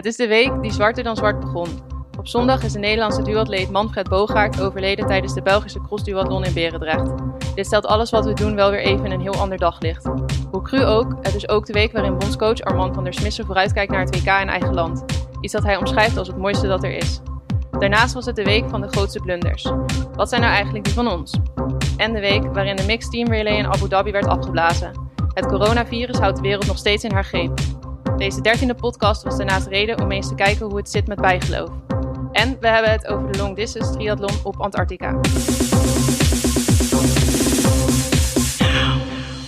Het is de week die zwarter dan zwart begon. Op zondag is de Nederlandse duatleet Manfred Bogaert overleden tijdens de Belgische crossduathlon in Berendrecht. Dit stelt alles wat we doen wel weer even in een heel ander daglicht. Hoe cru ook, het is ook de week waarin bondscoach Armand van der Smissen vooruitkijkt naar het WK in eigen land. Iets dat hij omschrijft als het mooiste dat er is. Daarnaast was het de week van de grootste blunders. Wat zijn nou eigenlijk die van ons? En de week waarin de mixed team relay in Abu Dhabi werd afgeblazen. Het coronavirus houdt de wereld nog steeds in haar greep. Deze dertiende podcast was daarnaast reden om eens te kijken hoe het zit met bijgeloof. En we hebben het over de long distance triathlon op Antarctica.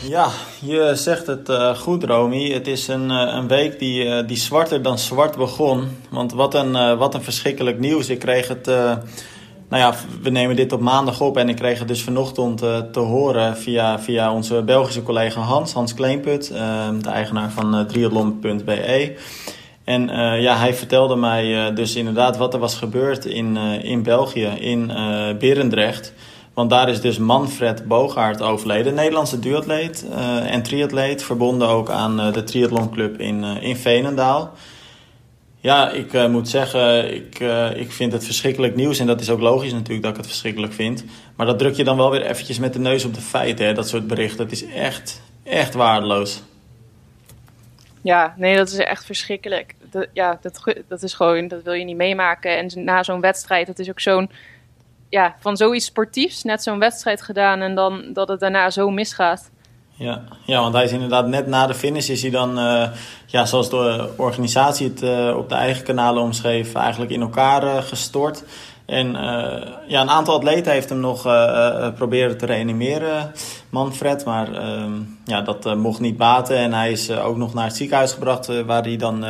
Ja, je zegt het uh, goed, Romy. Het is een, uh, een week die, uh, die zwarter dan zwart begon. Want wat een, wat een verschrikkelijk nieuws. Ik kreeg het. Nou ja, we nemen dit op maandag op en ik kreeg het dus vanochtend te horen via, via onze Belgische collega Hans, Hans Kleinput, de eigenaar van triathlon.be. En ja, hij vertelde mij dus inderdaad wat er was gebeurd in, in België, in Berendrecht. Want daar is dus Manfred Bogaert overleden, Nederlandse duatleet uh, en triatleet, verbonden ook aan uh, de triathlonclub in, uh, in Veenendaal. Ja, ik moet zeggen, ik, ik vind het verschrikkelijk nieuws en dat is ook logisch natuurlijk dat ik het verschrikkelijk vind. Maar dat druk je dan wel weer eventjes met de neus op de feiten, hè, dat soort berichten. Dat is echt, echt waardeloos. Ja, nee, dat is echt verschrikkelijk. Ja, dat, dat is gewoon, dat wil je niet meemaken. En na zo'n wedstrijd, dat is ook zo'n ja, van zoiets sportiefs, net zo'n wedstrijd gedaan en dan dat het daarna zo misgaat. Ja, ja, want hij is inderdaad net na de finish is hij dan, uh, ja, zoals de organisatie het uh, op de eigen kanalen omschreef, eigenlijk in elkaar uh, gestort. En uh, ja, een aantal atleten heeft hem nog uh, proberen te reanimeren, Manfred. Maar uh, ja, dat mocht niet baten. En hij is ook nog naar het ziekenhuis gebracht, waar hij dan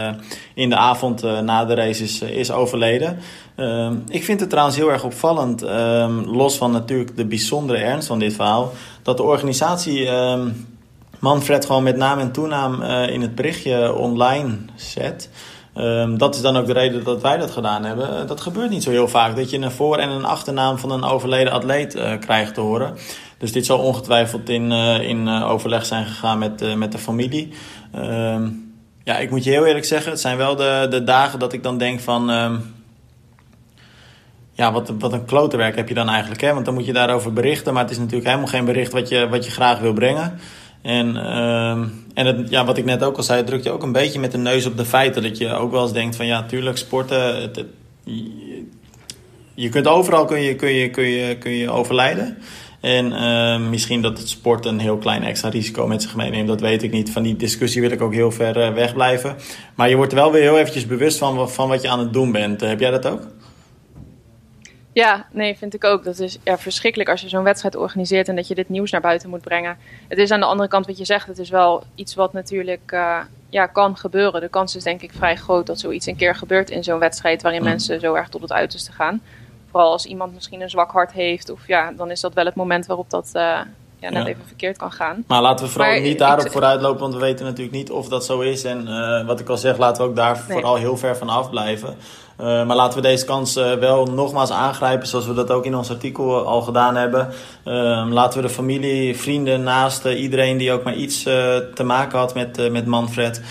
in de avond na de race is, is overleden. Ehm, ik vind het trouwens heel erg opvallend, ehm, los van natuurlijk de bijzondere ernst van dit verhaal, dat de organisatie Manfred gewoon met naam en toenaam in het berichtje online zet. Um, dat is dan ook de reden dat wij dat gedaan hebben. Eh, dat gebeurt niet zo heel vaak. Dat je een voor- en een achternaam van een overleden atleet uh, krijgt te horen. Dus dit zal ongetwijfeld in, uh, in overleg zijn gegaan met, met de familie. Um, ja, ik moet je heel eerlijk zeggen, het zijn wel de, de dagen dat ik dan denk van. Um, ja, wat, wat een klote heb je dan eigenlijk. Hè? Want dan moet je daarover berichten. Maar het is natuurlijk helemaal geen bericht wat je, wat je graag wil brengen. En, uh, en het, ja, wat ik net ook al zei, drukt je ook een beetje met de neus op de feiten. Dat je ook wel eens denkt van ja, tuurlijk, sporten. Je, kunt overal kun je, kun je, kun je, kun je overlijden. En uh, misschien dat het sport een heel klein extra risico met zich meeneemt, dat weet ik niet. Van die discussie wil ik ook heel ver uh, wegblijven. Maar je wordt er wel weer heel eventjes bewust van, van wat je aan het doen bent. heb jij dat ook? Ja, nee, vind ik ook. Dat is ja, verschrikkelijk als je zo'n wedstrijd organiseert en dat je dit nieuws naar buiten moet brengen. Het is aan de andere kant wat je zegt, het is wel iets wat natuurlijk uh, ja, kan gebeuren. De kans is denk ik vrij groot dat zoiets een keer gebeurt in zo'n wedstrijd waarin mm. mensen zo erg tot het uiterste gaan. Vooral als iemand misschien een zwak hart heeft, of ja, dan is dat wel het moment waarop dat uh, ja, net ja. even verkeerd kan gaan. Maar laten we vooral maar, niet daarop ik, vooruitlopen, want we weten natuurlijk niet of dat zo is. En uh, wat ik al zeg, laten we ook daar nee. vooral heel ver van afblijven. Uh, maar laten we deze kans uh, wel nogmaals aangrijpen, zoals we dat ook in ons artikel al gedaan hebben. Uh, laten we de familie, vrienden, naasten, iedereen die ook maar iets te maken had met, met Manfred.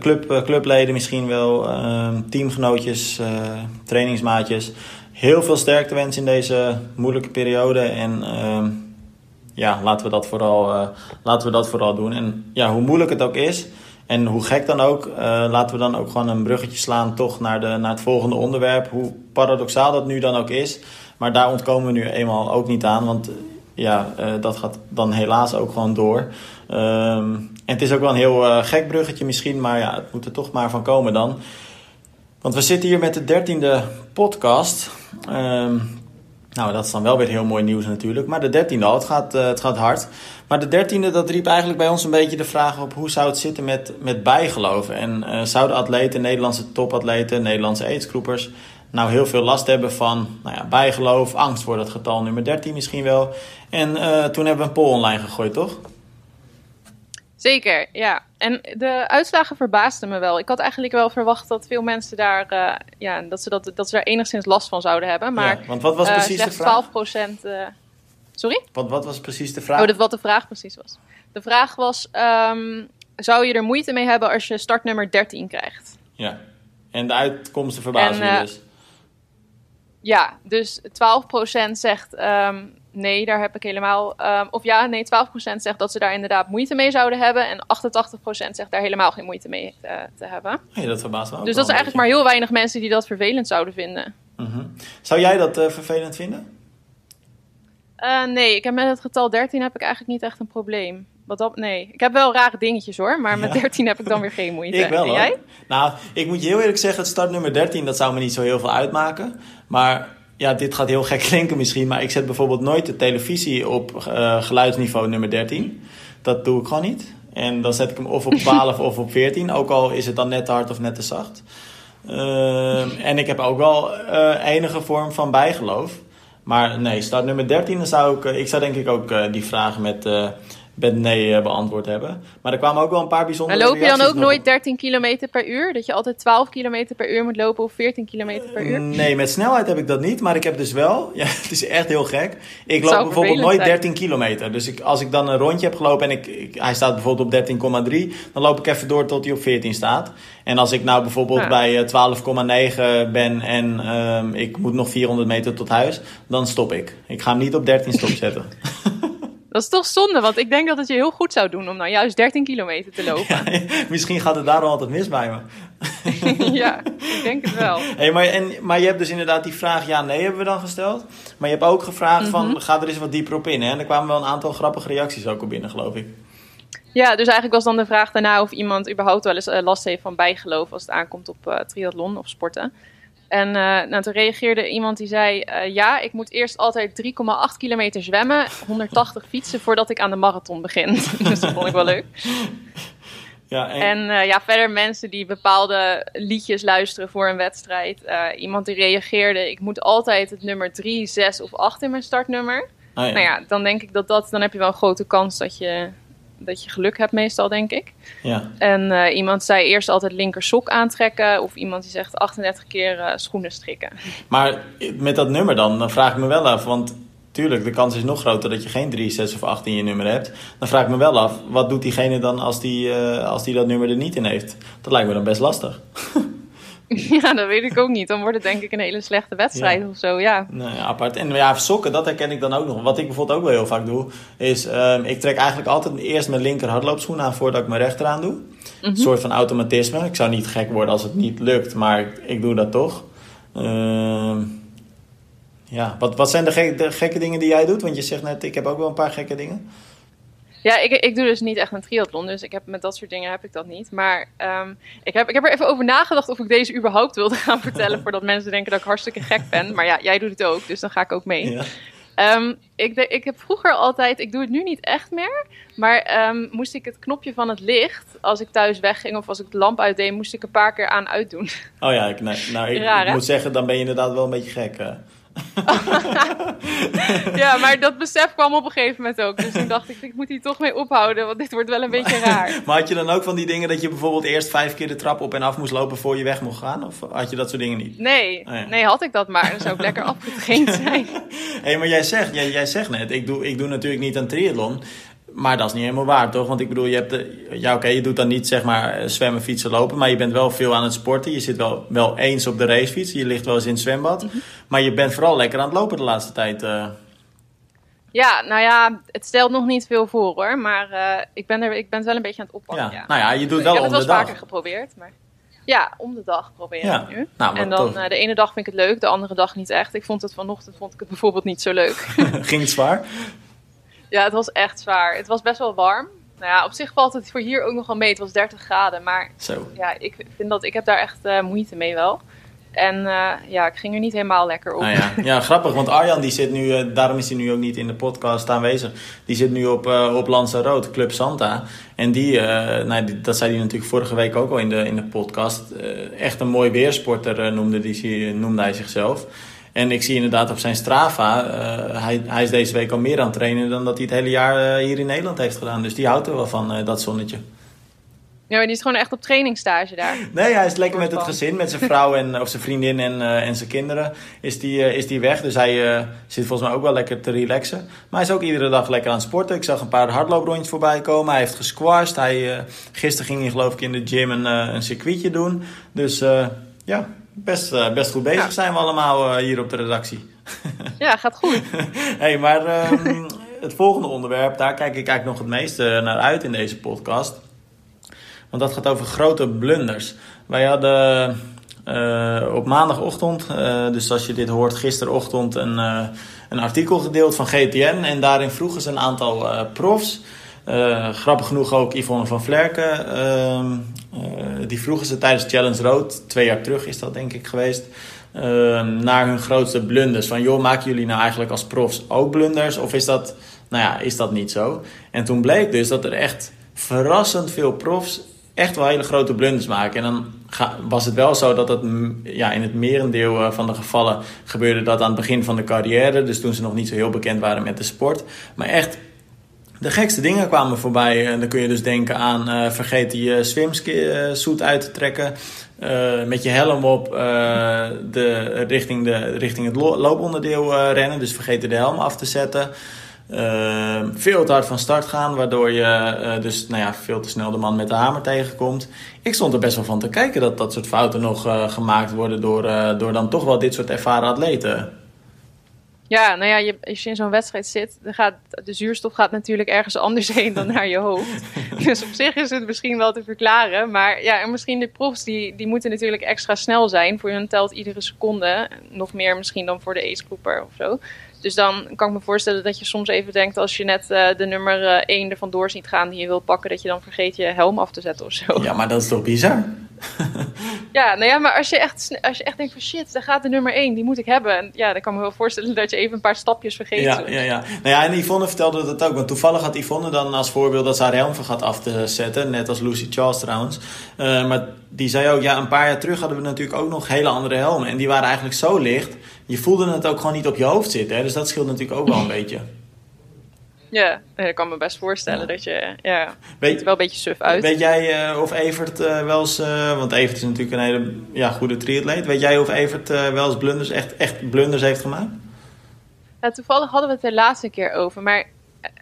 club, clubleden misschien wel, ehm, teamgenootjes, trainingsmaatjes. Heel veel sterkte wensen in deze moeilijke periode. En ehm, ja, laten we, dat vooral, laten we dat vooral doen. En ja, hoe moeilijk het ook is. En hoe gek dan ook, uh, laten we dan ook gewoon een bruggetje slaan toch naar, de, naar het volgende onderwerp. Hoe paradoxaal dat nu dan ook is. Maar daar ontkomen we nu eenmaal ook niet aan. Want ja, uh, dat gaat dan helaas ook gewoon door. Um, en het is ook wel een heel gek bruggetje misschien. Maar ja, het moet er toch maar van komen dan. Want we zitten hier met de dertiende podcast. Um, nou, dat is dan wel weer heel mooi nieuws natuurlijk. Maar de dertiende al, het gaat, het gaat hard. Maar de dertiende, dat riep eigenlijk bij ons een beetje de vraag op... hoe zou het zitten met, met bijgeloven? En uh, zouden atleten, Nederlandse topatleten, Nederlandse aidsgroepers... nou heel veel last hebben van nou ja, bijgeloof, angst voor dat getal nummer 13 misschien wel. En uh, toen hebben we een poll online gegooid, toch? Zeker, ja. En de uitslagen verbaasden me wel. Ik had eigenlijk wel verwacht dat veel mensen daar, uh, ja, dat ze, dat, dat ze daar enigszins last van zouden hebben. Maar ja, want wat was precies uh, de vraag? 12 procent. Uh, sorry? Wat, wat was precies de vraag? Oh, dat, wat de vraag precies was. De vraag was: um, zou je er moeite mee hebben als je startnummer 13 krijgt? Ja. En de uitkomsten verbazen En, je eh, dus. Ja, dus 12% zegt ehm, nee, daar heb ik helemaal. ehm, of ja, nee, 12% zegt dat ze daar inderdaad moeite mee zouden hebben. En 88% zegt daar helemaal geen moeite mee eh, te hebben. Nee, dat verbaast me ook Dus dat zijn een eigenlijk maar heel weinig mensen die dat vervelend zouden vinden. Mhm. Zou jij dat eh, vervelend vinden? Eh, nee, ik heb met het getal 13 heb ik eigenlijk niet echt een probleem. Wat dat, nee, ik heb wel rare dingetjes hoor, maar met Ja. 13 heb ik dan weer geen moeite. Ik wel En hoor. jij? Nou, ik moet je heel eerlijk zeggen, het startnummer 13, dat zou me niet zo heel veel uitmaken. Maar ja, dit gaat heel gek klinken misschien, maar ik zet bijvoorbeeld nooit de televisie op eh, geluidsniveau nummer 13. Dat doe ik gewoon niet. En dan zet ik hem of op 12 of op 14, ook al is het dan net te hard of net te zacht. Ehm, en ik heb ook wel eh, enige vorm van bijgeloof. Maar nee, start nummer 13, dan zou ik, eh, ik zou denk ik ook eh, die vraag met, eh, met nee eh, beantwoord hebben. Maar er kwamen ook wel een paar bijzondere Maar loop je dan ook nooit op. 13 km per uur? Dat je altijd 12 km per uur moet lopen of 14 km per uur? Nee, met snelheid heb ik dat niet, maar ik heb dus wel, ja, het is echt heel gek. Ik loop bijvoorbeeld nooit zijn. 13 kilometer. Dus ik, als ik dan een rondje heb gelopen en ik, ik- hij staat bijvoorbeeld op 13,3, dan loop ik even door tot hij op 14 staat. En als ik nou bijvoorbeeld Ja. bij eh, 12,9 ben en ehm, ik moet nog 400 meter tot huis, dan stop ik. Ik ga hem niet op 13 stopzetten. Dat is toch zonde, want ik denk dat het je heel goed zou doen om nou juist 13 kilometer te lopen. Misschien gaat het daarom altijd mis bij me. ja, ik denk het wel. Hey, maar, en, maar je hebt dus inderdaad die vraag ja-nee hebben we dan gesteld. Maar je hebt ook gevraagd Mhm. van ga er eens wat dieper op in. Hè? En er kwamen wel een aantal grappige reacties ook op binnen, geloof ik. Ja, dus eigenlijk was dan de vraag daarna of iemand überhaupt wel eens eh, last heeft van bijgeloof als het aankomt op eh, triathlon of sporten. En eh, nou, toen reageerde iemand die zei: eh, Ja, ik moet eerst altijd 3,8 kilometer zwemmen, 180 fietsen voordat ik aan de marathon begin. dus dat vond ik wel leuk. Ja, en, En eh, ja, verder mensen die bepaalde liedjes luisteren voor een wedstrijd. Iemand die reageerde: Ik moet altijd het nummer 3, 6 of 8 in mijn startnummer. ja. Nou ja, dan denk ik dat dat, dan heb je wel een grote kans dat je, dat je geluk hebt, meestal, denk ik. Ja. En eh, iemand zei eerst altijd linker sok aantrekken. Of iemand die zegt 38 keer eh, schoenen strikken. Maar met dat nummer dan, dan vraag ik me wel af. Want tuurlijk, de kans is nog groter dat je geen 3, 6 of 8 in je nummer hebt. Dan vraag ik me wel af, wat doet diegene dan als die, eh, als die dat nummer er niet in heeft? Dat lijkt me dan best lastig. ja, dat weet ik ook niet. Dan wordt het denk ik een hele slechte wedstrijd Ja. of zo, ja. Nou ja, apart. En ja, sokken, dat herken ik dan ook nog. Wat ik bijvoorbeeld ook wel heel vaak doe, is ehm, ik trek eigenlijk altijd eerst mijn linker hardloopschoen aan voordat ik mijn rechter aan doe. Een soort van automatisme. Ik zou niet gek worden als het niet lukt, maar ik, ik doe dat toch. Ehm, ja, wat, wat zijn de, gek- de gekke dingen die jij doet? Want je zegt net, ik heb ook wel een paar gekke dingen. Ja, ik, ik doe dus niet echt een triathlon, dus ik heb, met dat soort dingen heb ik dat niet. Maar ehm, ik, heb, ik heb er even over nagedacht of ik deze überhaupt wilde gaan vertellen... voordat mensen denken dat ik hartstikke gek ben. Maar ja, jij doet het ook, dus dan ga ik ook mee. Ja. Ehm, ik, de- ik heb vroeger altijd, ik doe het nu niet echt meer, maar ehm, moest ik het knopje van het licht, als ik thuis wegging of als ik de lamp uitdeed, moest ik een paar keer aan uitdoen. Oh ja, ik, nee, nou, ik, Raar, ik hè? moet zeggen, dan ben je inderdaad wel een beetje gek. eh. ja, maar dat besef kwam op een gegeven moment ook. Dus toen dacht ik, ik moet hier toch mee ophouden, want dit wordt wel een beetje raar. Maar had je dan ook van die dingen dat je bijvoorbeeld eerst vijf keer de trap op en af moest lopen voor je weg mocht gaan? Of had je dat soort dingen niet? Nee, Oh ja. nee, had ik dat maar, dan zou ik lekker afgetraind zijn. Hé, maar jij zegt, jij, jij zegt net, ik doe, ik doe natuurlijk niet aan triathlon. Maar dat is niet helemaal waar, toch? Want ik bedoel, je hebt de, ja, oké, je doet dan niet zeg maar zwemmen, fietsen, lopen. Maar je bent wel veel aan het sporten. Je zit wel, wel eens op de racefiets. Je ligt wel eens in het zwembad. Mhm. Maar je bent vooral lekker aan het lopen de laatste tijd. eh. Ja, nou ja, het stelt nog niet veel voor hoor, maar eh, ik, ben er, ik ben het wel een beetje aan het oppakken. ja. Ja. Nou ja, je doet ik wel heb om het de wel eens dag. vaker geprobeerd, maar ja, om de dag probeer Ja, ik nu. nou, en dan eh, de ene dag vind ik het leuk, de andere dag niet echt. Ik vond het vanochtend vond ik het bijvoorbeeld niet zo leuk. Ging het zwaar? Ja, het was echt zwaar. Het was best wel warm. Nou ja, op zich valt het voor hier ook nog wel mee. Het was 30 graden, maar Zo. ja, ik vind dat ik heb daar echt eh, moeite mee wel. En eh, ja, ik ging er niet helemaal lekker op. Nou ja. ja, grappig, want Arjan die zit nu, eh, daarom is hij nu ook niet in de podcast aanwezig. Die zit nu op, eh op Lanzarote, Club Santa. En die, nou, die- dat zei hij natuurlijk vorige week ook al in de, in de podcast. Echt een mooi weersporter noemde, die, noemde hij zichzelf. En ik zie inderdaad op zijn Strava, eh, hij, hij is deze week al meer aan het trainen dan dat hij het hele jaar eh, hier in Nederland heeft gedaan. Dus die houdt er wel van, eh, dat zonnetje. Ja, maar die is gewoon echt op trainingstage daar. Nee, hij is lekker met het gezin, met zijn vrouw en, of zijn vriendin en, en zijn kinderen is die, is die weg. Dus hij zit volgens mij ook wel lekker te relaxen. Maar hij is ook iedere dag lekker aan het sporten. Ik zag een paar hardlooprondjes voorbij komen. Hij heeft gesquashed. Hij, gisteren ging hij geloof ik in de gym een, een circuitje doen. Dus Ja, best, best goed bezig zijn we allemaal hier op de redactie. Ja, gaat goed. hey, maar ehm, het volgende onderwerp, daar kijk ik eigenlijk nog het meeste naar uit in deze podcast. Want dat gaat over grote blunders. Wij hadden uh, op maandagochtend, uh, dus als je dit hoort, gisterochtend een, uh, een artikel gedeeld van GTN. En daarin vroegen ze een aantal profs. grappig genoeg ook Yvonne van Vlerken. Ehm, die vroegen ze tijdens Challenge Road, twee jaar terug is dat denk ik geweest. Ehm, naar hun grootste blunders. Van joh, maken jullie nou eigenlijk als profs ook blunders? Of is dat, nou ja, is dat niet zo? En toen bleek dus dat er echt verrassend veel profs echt wel hele grote blunders maken. En dan was het wel zo dat het ja, in het merendeel eh, van de gevallen gebeurde dat aan het begin van de carrière. Dus toen ze nog niet zo heel bekend waren met de sport. Maar echt de gekste dingen kwamen voorbij. En dan kun je dus denken aan uh, vergeet je swimsuit uit te trekken. Met je helm op de, richting, de, richting het looponderdeel rennen. Dus vergeet de helm af te zetten. Uh, veel te hard van start gaan, waardoor je dus nou ja, veel te snel de man met de hamer tegenkomt. Ik stond er best wel van te kijken dat dat soort fouten nog gemaakt worden door, door dan toch wel dit soort ervaren atleten. Ja, nou ja, je, als je in zo'n wedstrijd zit, dan gaat, de zuurstof gaat natuurlijk ergens anders heen dan naar je hoofd. dus op zich is het misschien wel te verklaren. Maar ja, en misschien de profs, die, die moeten natuurlijk extra snel zijn. Voor hun telt iedere seconde. Nog meer misschien dan voor de ace of zo. Dus dan kan ik me voorstellen dat je soms even denkt als je net uh, de nummer 1 uh, ervan door ziet gaan die je wil pakken, dat je dan vergeet je helm af te zetten of zo. Ja, maar dat is toch bizar? ja, nou ja, maar als je echt, als je echt denkt van shit, daar gaat de nummer 1, die moet ik hebben. En ja, dan kan ik me wel voorstellen dat je even een paar stapjes vergeet. Ja, ja, ja. Nou ja, en Yvonne vertelde dat ook. Want toevallig had Yvonne dan als voorbeeld dat ze haar helm gaat af te zetten. Net als Lucy Charles trouwens. Uh, maar die zei ook, ja, een paar jaar terug hadden we natuurlijk ook nog hele andere helmen. En die waren eigenlijk zo licht je voelde het ook gewoon niet op je hoofd zitten. Hè? Dus dat scheelt natuurlijk ook wel een beetje. Ja, ik kan me best voorstellen dat je, ja, weet, er wel een beetje suf uit. Weet jij uh, of Evert uh, wel eens, uh, want Evert is natuurlijk een hele ja, goede triatleet. Weet jij of Evert wel eens blunders, echt, echt blunders heeft gemaakt? Ja, toevallig hadden we het de laatste keer over, maar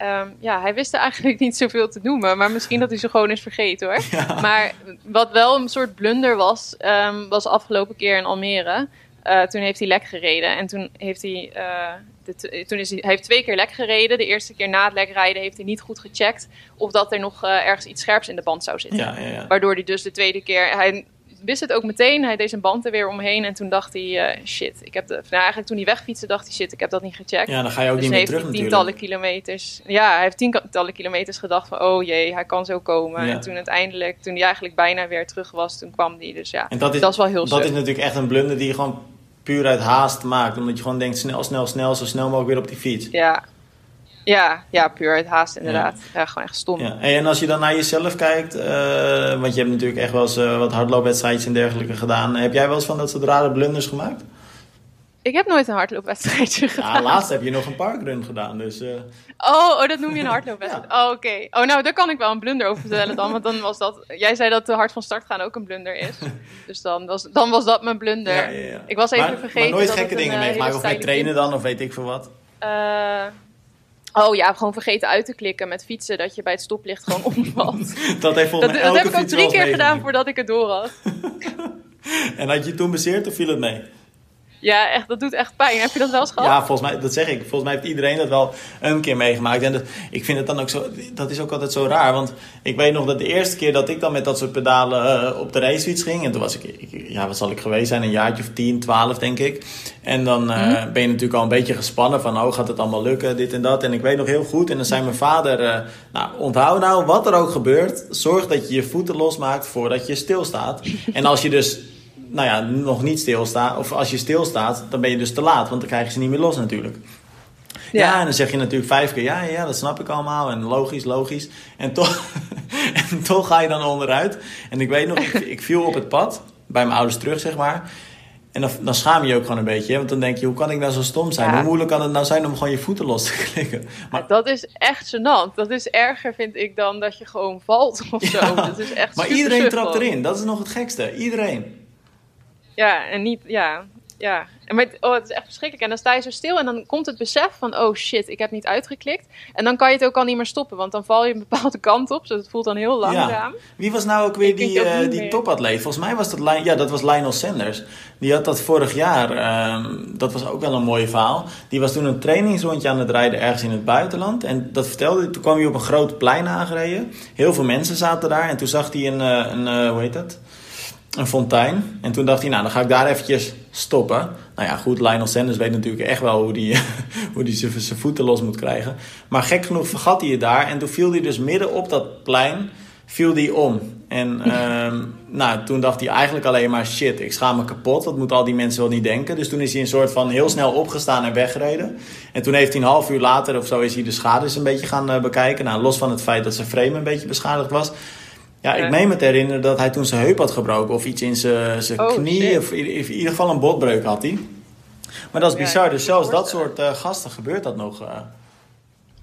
um, ja, hij wist er eigenlijk niet zoveel te noemen. Maar misschien dat hij ze gewoon is vergeten hoor. Ja. Maar wat wel een soort blunder was, um, was afgelopen keer in Almere. Uh, toen heeft hij lek gereden. En toen heeft hij. Uh, de, toen is hij, hij heeft twee keer lek gereden. De eerste keer na het lek rijden heeft hij niet goed gecheckt. of dat er nog uh, ergens iets scherps in de band zou zitten. Ja, ja, ja. Waardoor hij dus de tweede keer. Hij wist het ook meteen. Hij deed zijn band er weer omheen. En toen dacht hij: shit. Ik heb de, nou, eigenlijk toen hij wegfietste, dacht hij: shit, ik heb dat niet gecheckt. Ja, dan ga je ook dus niet meer terug. Hij tientallen kilometers. Ja, hij heeft tientallen kilometers gedacht: van oh jee, hij kan zo komen. En toen uiteindelijk, toen hij eigenlijk bijna weer terug was, toen kwam hij. Dus ja, en dat is, dat is wel heel Dat is natuurlijk echt een blunder die je gewoon puur uit haast maakt. Omdat je gewoon denkt snel, snel, snel, zo snel mogelijk weer op die fiets. Ja, ja, ja puur uit haast inderdaad. Ja. gewoon echt stom. Ja. En als je dan naar jezelf kijkt, uh, want je hebt natuurlijk echt wel eens uh, wat hardloopwedstrijdjes en dergelijke gedaan. Heb jij wel eens van dat soort rare blunders gemaakt? Ik heb nooit een hardloopwedstrijdje gedaan. Ja, laatst heb je nog een parkrun gedaan, dus... Uh... Oh, oh, dat noem je een hardloopwedstrijd? ja. Oh, oké. Okay. Oh, nou, daar kan ik wel een blunder over vertellen dan. Want dan was dat... Jij zei dat de hard van start gaan ook een blunder is. Dus dan was, dan was dat mijn blunder. Ja, ja, ja. Ik was even maar, vergeten Maar nooit gekke dingen meegemaakt? Of met trainen dan, of weet ik veel wat? Uh, Oh ja, gewoon vergeten uit te klikken met fietsen, dat je bij het stoplicht gewoon omvalt. dat heeft Dat, dat heb ik ook drie keer gedaan voordat ik het door had. en had je toen bezeerd of viel het mee? Ja, echt, dat doet echt pijn. Heb je dat wel eens gehad? Ja, volgens mij, dat zeg ik. Volgens mij heeft iedereen dat wel een keer meegemaakt. En dat, ik vind het dan ook zo, dat is ook altijd zo raar. Want ik weet nog dat de eerste keer dat ik dan met dat soort pedalen uh, op de racefiets ging. En toen was ik, ik, ja, wat zal ik geweest zijn? Een jaartje of 10, 12 denk ik. En dan uh, mm. ben je natuurlijk al een beetje gespannen van, oh, gaat het allemaal lukken, dit en dat. En ik weet nog heel goed. En dan zei mijn vader, uh, nou, onthoud nou, wat er ook gebeurt. Zorg dat je je voeten losmaakt voordat je stilstaat. en als je dus nou ja, nog niet stilstaat, of als je stilstaat, dan ben je dus te laat, want dan krijg je ze niet meer los natuurlijk. Ja. ja. en dan zeg je natuurlijk vijf keer, ja, ja, dat snap ik allemaal. En logisch, logisch. En toch, en toch ga je dan onderuit. En ik weet nog, ik, ik, viel op het pad, bij mijn ouders terug, zeg maar. En dan, dan schaam je je ook gewoon een beetje. Want dan denk je, hoe kan ik nou zo stom zijn? Hoe moeilijk kan het nou zijn om gewoon je voeten los te klikken? Maar dat is echt gênant. Dat is erger, vind ik, dan dat je gewoon valt of zo. Dat is echt maar iedereen trapt erin. Dat is nog het gekste. Iedereen. Ja, en niet, ja. ja. En met, oh, het is echt verschrikkelijk. En dan sta je zo stil en dan komt het besef van, oh shit, ik heb niet uitgeklikt. En dan kan je het ook al niet meer stoppen, want dan val je een bepaalde kant op. Dus het voelt dan heel langzaam. Ja. Wie was nou ook weer die, uh, die topatleet? Volgens mij was dat, ja, dat was Lionel Sanders. Die had dat vorig jaar, ehm, dat was ook wel een mooi verhaal. Die was toen een trainingsrondje aan het rijden ergens in het buitenland. En dat vertelde toen kwam hij op een groot plein aangereden. Heel veel mensen zaten daar en toen zag hij een, eh, een, een hoe heet dat? Een fontein. En toen dacht hij, nou, dan ga ik daar eventjes stoppen. Nou ja, goed, Lionel Sanders weet natuurlijk echt wel hoe die, hoe die zijn voeten los moet krijgen. Maar gek genoeg vergat hij het daar. En toen viel hij dus midden op dat plein, viel hij om. En ehm, nou, toen dacht hij eigenlijk alleen maar, shit, ik schaam me kapot. Dat moeten al die mensen wel niet denken. Dus toen is hij een soort van heel snel opgestaan en weggereden. En toen heeft hij een half uur later of zo is hij de schades een beetje gaan uh, bekijken. Nou, los van het feit dat zijn frame een beetje beschadigd was ja, ik meen me te herinneren dat hij toen zijn heup had gebroken. Of iets in zijn, zijn oh, knie. Of in, ieder geval een botbreuk had hij. Maar dat is bizar. dus zelfs dat soort uh, gasten gebeurt dat nog. Uh.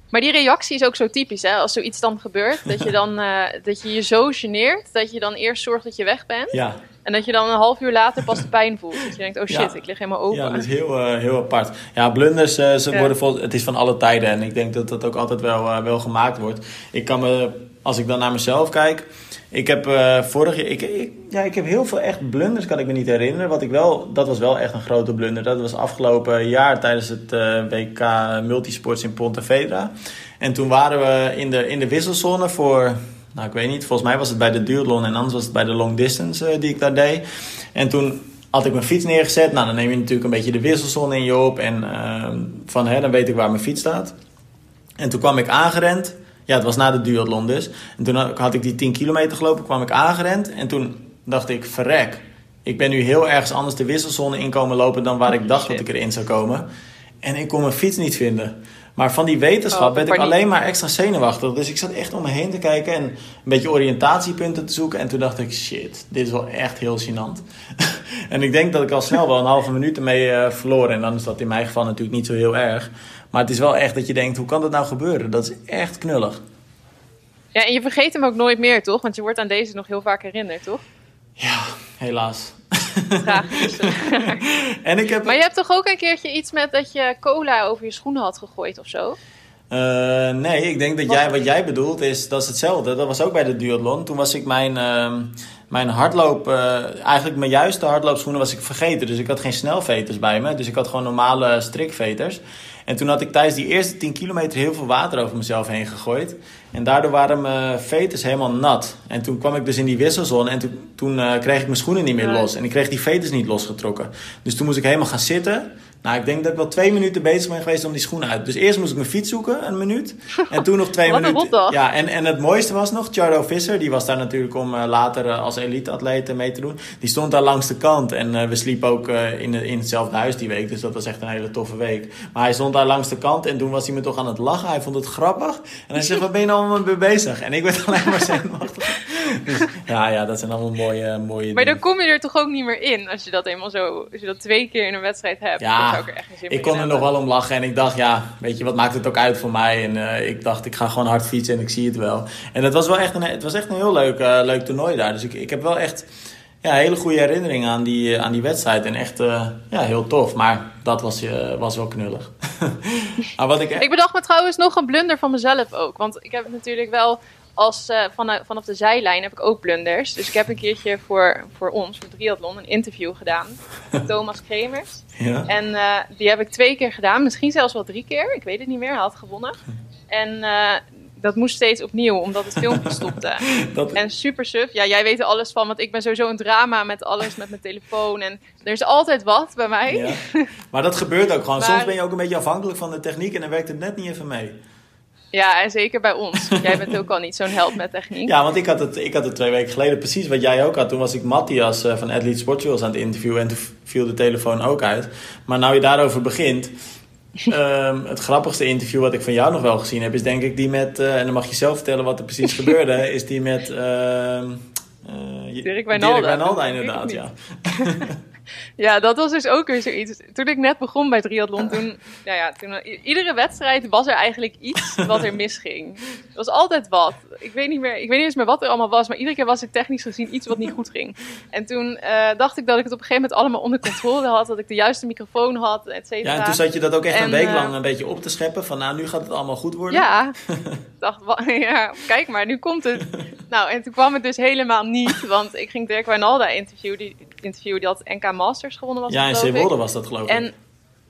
Maar die reactie is ook zo typisch, hè? Als zoiets dan gebeurt, dat je dan uh, dat je je zo geneert dat je dan eerst zorgt dat je weg bent. Ja. En dat je dan een half uur later pas de pijn voelt. Dat je denkt, oh shit, ik lig helemaal open. Ja, dat is heel, heel apart. Ja, blunders, ze worden vol, het is van alle tijden. En ik denk dat dat ook altijd wel, wel gemaakt wordt. Ik kan me, als ik dan naar mezelf kijk ik heb uh, vorig jaar, ik, ik, ja, ik heb heel veel echt blunders, kan ik me niet herinneren. Wat ik wel, dat was wel echt een grote blunder. Dat was afgelopen jaar tijdens het eh, WK Multisports in Pontevedra. En toen waren we in de, in de wisselzone voor, nou ik weet niet, volgens mij was het bij de duathlon en anders was het bij de long distance uh, die ik daar deed. En toen had ik mijn fiets neergezet. Nou, dan neem je natuurlijk een beetje de wisselzone in je op. En van, hè, dan weet ik waar mijn fiets staat. En toen kwam ik aangerend. Ja, het was na de duathlon dus. En toen had ik die 10 kilometer gelopen, kwam ik aangerend. En toen dacht ik, verrek. Ik ben nu heel ergens anders de wisselzone inkomen lopen dan waar ik dacht dat ik erin zou komen. En ik kon mijn fiets niet vinden. Maar van die wetenschap oh, werd ik alleen maar extra zenuwachtig. Dus ik zat echt om me heen te kijken en een beetje oriëntatiepunten te zoeken. En toen dacht ik, shit, dit is wel echt heel gênant. en ik denk dat ik al snel wel een halve minuut ermee uh, verloor. En dan is dat in mijn geval natuurlijk niet zo heel erg. Maar het is wel echt dat je denkt, hoe kan dat nou gebeuren? Dat is echt knullig. Ja, en je vergeet hem ook nooit meer, toch? Want je wordt aan deze nog heel vaak herinnerd, toch? Ja, helaas. Tragisch. en ik heb... Maar je hebt toch ook een keertje iets met dat je cola over je schoenen had gegooid of zo? Uh, nee, ik denk dat jij, wat jij bedoelt is, dat is hetzelfde. Dat was ook bij de duathlon. Toen was ik mijn, uh, mijn hardloop, uh, eigenlijk mijn juiste hardloopschoenen was ik vergeten. Dus ik had geen snelveters bij me. Dus ik had gewoon normale strikveters. En toen had ik tijdens die eerste 10 kilometer heel veel water over mezelf heen gegooid. En daardoor waren mijn veters helemaal nat. En toen kwam ik dus in die wisselzone en toen, toen uh, kreeg ik mijn schoenen niet meer los. En ik kreeg die veters niet losgetrokken. Dus toen moest ik helemaal gaan zitten. Nou, ik denk dat ik wel twee minuten bezig ben geweest om die schoenen uit. Dus eerst moest ik mijn fiets zoeken, een minuut. En toen nog twee minuten. Ja, en, en het mooiste was nog, Charlo Visser, die was daar natuurlijk om uh, later uh, als elite-atleet mee te doen. Die stond daar langs de kant. En uh, we sliepen ook in, in hetzelfde huis die week. Dus dat was echt een hele toffe week. Maar hij stond daar langs de kant en toen was hij me toch aan het lachen. Hij vond het grappig. En hij zei, wat ben je nou allemaal mee bezig? En ik werd alleen maar zenuwachtig. Dus, ja, ja, dat zijn allemaal mooie, mooie Maar dan kom je er toch ook niet meer in als je dat eenmaal zo, als je dat twee keer in een wedstrijd hebt. Ja, ik, er echt geen zin ik kon er nog wel om lachen en ik dacht, ja, weet je, wat maakt het ook uit voor mij? En uh, ik dacht, ik ga gewoon hard fietsen en ik zie het wel. En het was wel echt een, het was echt een heel leuk, uh, leuk toernooi daar. Dus ik, ik heb wel echt ja, hele goede herinneringen aan die, aan die wedstrijd. En echt uh, ja, heel tof. Maar dat was, uh, was wel knullig. maar wat ik... ik bedacht me trouwens nog een blunder van mezelf ook. Want ik heb natuurlijk wel als, uh, van, vanaf de zijlijn heb ik ook blunders. Dus ik heb een keertje voor, voor ons, voor Triathlon, een interview gedaan. Met Thomas Kremers. Ja. En uh, die heb ik twee keer gedaan. Misschien zelfs wel drie keer. Ik weet het niet meer. Hij had gewonnen. En uh, dat moest steeds opnieuw, omdat het filmpje stopte. dat... En super suf. Ja, jij weet er alles van, want ik ben sowieso een drama met alles, met mijn telefoon. En er is altijd wat bij mij. Ja. Maar dat gebeurt ook gewoon. Soms ben je ook een beetje afhankelijk van de techniek en dan werkt het net niet even mee. Ja, en zeker bij ons. jij bent ook al niet zo'n held met techniek. Ja, want ik had, het, ik had het twee weken geleden precies wat jij ook had. Toen was ik Matthias uh, van Athlete Sportuals aan het interviewen en toen viel de telefoon ook uit. Maar nou je daarover begint, um, het grappigste interview wat ik van jou nog wel gezien heb, is denk ik die met, uh, en dan mag je zelf vertellen wat er precies gebeurde, is die met uh, Dirk Wijnalda. Dirk Wijnalda inderdaad, ja. Ja, dat was dus ook weer zoiets. Toen ik net begon bij triathlon, toen, ja, ja, toen, iedere wedstrijd was er eigenlijk iets wat er misging. Er was altijd wat. Ik weet niet meer, ik weet niet eens meer wat er allemaal was, maar iedere keer was er technisch gezien iets wat niet goed ging. En toen uh, dacht ik dat ik het op een gegeven moment allemaal onder controle had, dat ik de juiste microfoon had, et cetera. Ja, en toen zat je dat ook echt een week lang een beetje op te scheppen, van nou, nu gaat het allemaal goed worden. Ja, dacht, ja, kijk maar, nu komt het. Nou, en toen kwam het dus helemaal niet, want ik ging Dirk Wijnalda interviewen, die, interview, die had NK Masters gewonnen was Ja, in Zeewolde was dat geloof ik.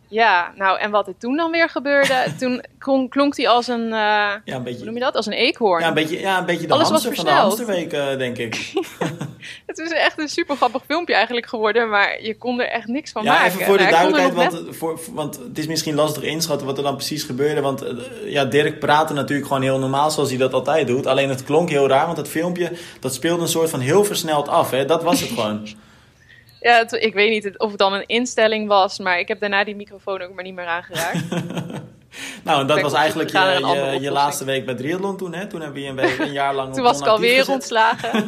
Ja, nou en wat er toen dan weer gebeurde, toen klonk, hij als een, uh, ja, een beetje, hoe noem je dat, als een eekhoorn. Ja, een beetje, ja, een beetje de Alles hamster van de hamsterweek, uh, denk ik. het is echt een super grappig filmpje eigenlijk geworden, maar je kon er echt niks van ja, maken. Ja, even voor de duidelijkheid, want, voor, want het is misschien lastig inschatten wat er dan precies gebeurde. Want uh, ja, Dirk praatte natuurlijk gewoon heel normaal zoals hij dat altijd doet. Alleen het klonk heel raar, want het filmpje dat speelde een soort van heel versneld af. Hè? Dat was het gewoon. Ja, ik weet niet of het dan een instelling was, maar ik heb daarna die microfoon ook maar niet meer aangeraakt. nou, en dat was eigenlijk je, je, je, laatste week bij Triathlon toen, hè? Toen hebben we een, week, een jaar lang Toen was ik alweer gezet. ontslagen.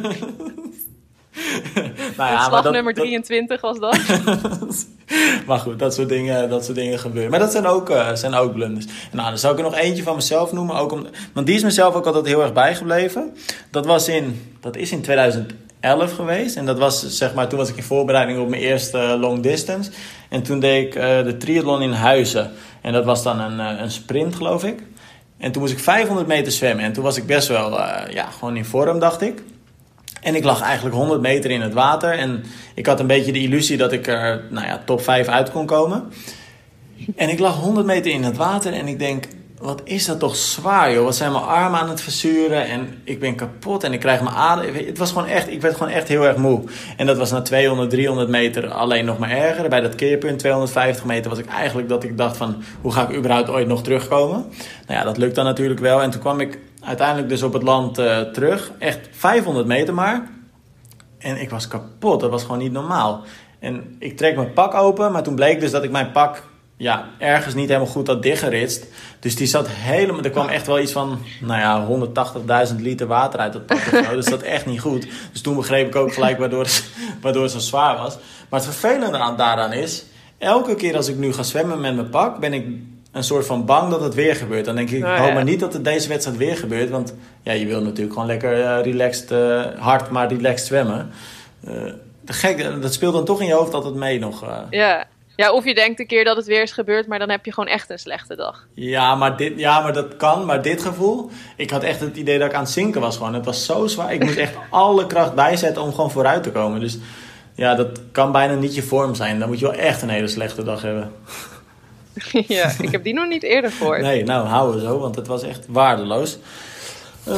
nou ja, dat, nummer 23 was dat. maar goed, dat soort, dingen, dat soort dingen gebeuren. Maar dat zijn ook, uh, zijn ook blunders. Nou, dan zou ik er nog eentje van mezelf noemen. Ook om, want die is mezelf ook altijd heel erg bijgebleven. Dat, was in, dat is in 2011 geweest. En dat was, zeg maar, toen was ik in voorbereiding op mijn eerste long distance. En toen deed ik uh, de triathlon in Huizen. En dat was dan een, uh, een sprint, geloof ik. En toen moest ik 500 meter zwemmen. En toen was ik best wel, ja, gewoon in vorm, dacht ik. En ik lag eigenlijk 100 meter in het water. En ik had een beetje de illusie dat ik er nou ja, top 5 uit kon komen. En ik lag 100 meter in het water en ik denk, wat is dat toch zwaar joh. Wat zijn mijn armen aan het verzuren en ik ben kapot en ik krijg mijn adem. Het was gewoon echt, ik werd gewoon echt heel erg moe. En dat was na 200, 300 meter alleen nog maar erger. Bij dat keerpunt 250 meter was ik eigenlijk dat ik dacht van, hoe ga ik überhaupt ooit nog terugkomen? Nou ja, dat lukt dan natuurlijk wel. En toen kwam ik uiteindelijk dus op het land uh, terug. Echt 500 meter maar. En ik was kapot. Dat was gewoon niet normaal. En ik trek mijn pak open, maar toen bleek dus dat ik mijn pak ja, ergens niet helemaal goed had dichtgeritst. Dus die zat helemaal. Er kwam echt wel iets van, nou ja, 180.000 liter water uit dat pak. Of zo. Dus dat echt niet goed. Dus toen begreep ik ook gelijk waardoor het, waardoor het zo zwaar was. Maar het vervelende aan, daaraan is, elke keer als ik nu ga zwemmen met mijn pak, ben ik een soort van bang dat het weer gebeurt. Dan denk ik, oh, hoop maar niet dat het deze wedstrijd weer gebeurt. Want ja, je wil natuurlijk gewoon lekker uh, relaxed, uh, hard maar relaxed zwemmen. Uh, gek, dat speelt dan toch in je hoofd altijd mee nog. Ja. Ja, of je denkt een keer dat het weer is gebeurd, maar dan heb je gewoon echt een slechte dag. Ja, maar, dit, ja, maar dat kan. Maar dit gevoel, ik had echt het idee dat ik aan het zinken was gewoon. Het was zo zwaar. Ik moest echt alle kracht bijzetten om gewoon vooruit te komen. Dus ja, dat kan bijna niet je vorm zijn. Dan moet je wel echt een hele slechte dag hebben. ja, ik heb die nog niet eerder gehoord. Nee, nou houden we zo, want het was echt waardeloos. Uh,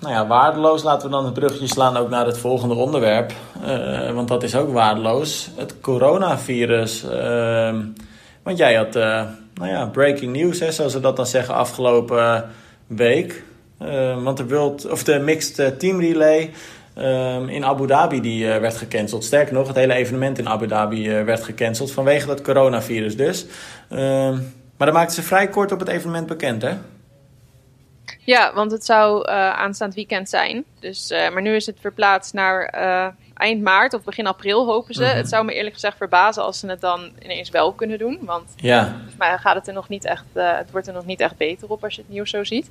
nou ja, waardeloos. Laten we dan het brugje slaan ook naar het volgende onderwerp. Uh, want dat is ook waardeloos. Het coronavirus. Uh, want jij had, uh, nou ja, breaking news, hè, zoals ze dat dan zeggen, afgelopen week. want de, World, of de Mixed Team Relay in Abu Dhabi die, uh, werd gecanceld. Sterker nog, het hele evenement in Abu Dhabi werd gecanceld vanwege dat coronavirus dus. Maar dat maakten ze vrij kort op het evenement bekend, hè? Ja, want het zou uh, aanstaand weekend zijn. Dus, maar nu is het verplaatst naar eind maart of begin april, hopen ze. Mm -hmm. Het zou me eerlijk gezegd verbazen als ze het dan ineens wel kunnen doen. Want ja. maar gaat het er nog niet echt, het wordt er nog niet echt beter op als je het nieuws zo ziet.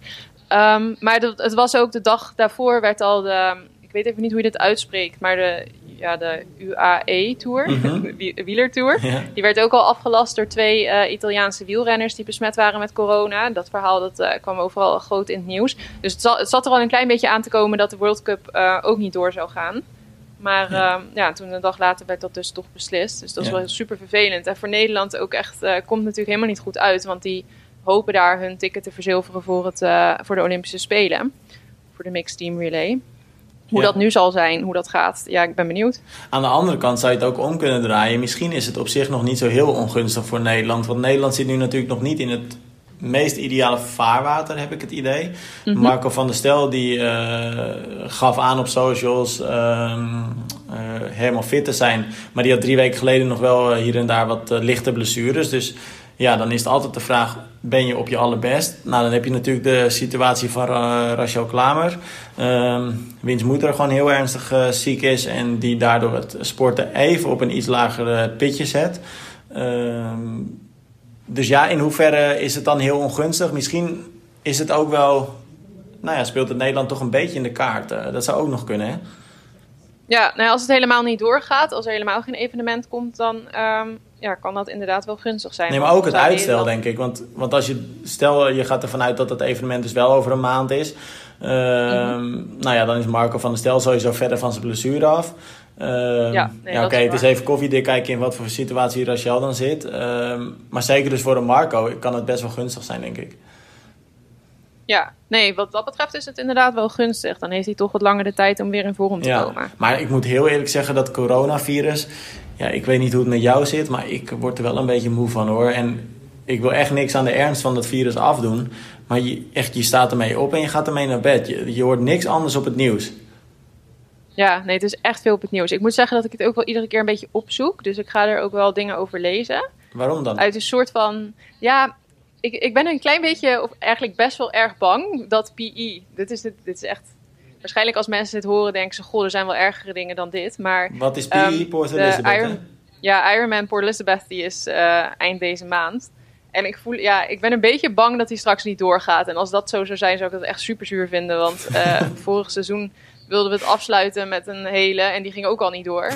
Um, maar dat, het was ook de dag daarvoor werd al de ik weet even niet hoe je dit uitspreekt, maar de, ja, de UAE-tour, mm -hmm. de wielertour, ja. die werd ook al afgelast door twee uh, Italiaanse wielrenners die besmet waren met corona. Dat verhaal dat, uh, kwam overal groot in het nieuws. Dus het, zal, het, zat er al een klein beetje aan te komen dat de World Cup uh, ook niet door zou gaan. Maar ja. ja. toen een dag later werd dat dus toch beslist. Dus dat is ja. wel super vervelend. En voor Nederland ook echt, komt natuurlijk helemaal niet goed uit, want die hopen daar hun ticket te verzilveren voor, het, voor de Olympische Spelen. Voor de Mixed Team Relay. Hoe ja. dat nu zal zijn, hoe dat gaat, ja, ik ben benieuwd. Aan de andere kant zou je het ook om kunnen draaien. Misschien is het op zich nog niet zo heel ongunstig voor Nederland. Want Nederland zit nu natuurlijk nog niet in het meest ideale vaarwater, heb ik het idee. Mm -hmm. Marco van der Stel die uh, gaf aan op socials uh, uh, helemaal fit te zijn. Maar die had drie weken geleden nog wel hier en daar wat lichte blessures. Dus ja, dan is het altijd de vraag: ben je op je allerbest? Nou, dan heb je natuurlijk de situatie van uh, Rachel Klamer. Um, wiens moeder gewoon heel ernstig uh, ziek is en die daardoor het sporten even op een iets lager pitje zet. Um, dus ja, in hoeverre is het dan heel ongunstig? Misschien is het ook wel, nou ja, speelt het Nederland toch een beetje in de kaart. Uh, dat zou ook nog kunnen, hè? Ja, nou als het helemaal niet doorgaat, als er helemaal geen evenement komt, dan um, ja, kan dat inderdaad wel gunstig zijn. Nee, maar ook het uitstel, denk ik. Want, want als je, stel je gaat ervan uit dat het evenement dus wel over een maand is. Uh, mm-hmm. Nou ja, dan is Marco van der Stel sowieso verder van zijn blessure af. Uh, ja, nee, ja oké, okay, het is even koffiedik kijken in wat voor situatie Rachel dan zit. Uh, maar zeker dus voor een Marco kan het best wel gunstig zijn, denk ik. Ja, nee, wat dat betreft is het inderdaad wel gunstig. Dan heeft hij toch wat langer de tijd om weer in vorm te ja, komen. Maar ik moet heel eerlijk zeggen dat coronavirus... Ja, ik weet niet hoe het met jou zit, maar ik word er wel een beetje moe van hoor. En ik wil echt niks aan de ernst van dat virus afdoen. Maar je, echt, je staat ermee op en je gaat ermee naar bed. Je, je hoort niks anders op het nieuws. Ja, nee, het is echt veel op het nieuws. Ik moet zeggen dat ik het ook wel iedere keer een beetje opzoek. Dus ik ga er ook wel dingen over lezen. Waarom dan? Uit een soort van... Ja, ik, ik ben een klein beetje, of eigenlijk best wel erg bang dat PE... Dit is, dit, dit is echt... Waarschijnlijk als mensen dit horen denken ze... Goh, er zijn wel ergere dingen dan dit. Maar... Wat is PE, um, Port Elizabeth? Iron, ja, Ironman Port Elizabeth die is uh, eind deze maand. En ik voel, ja, ik ben een beetje bang dat hij straks niet doorgaat. En als dat zo zou zijn, zou ik dat echt super zuur vinden. Want uh, vorig seizoen wilden we het afsluiten met een hele en die ging ook al niet door.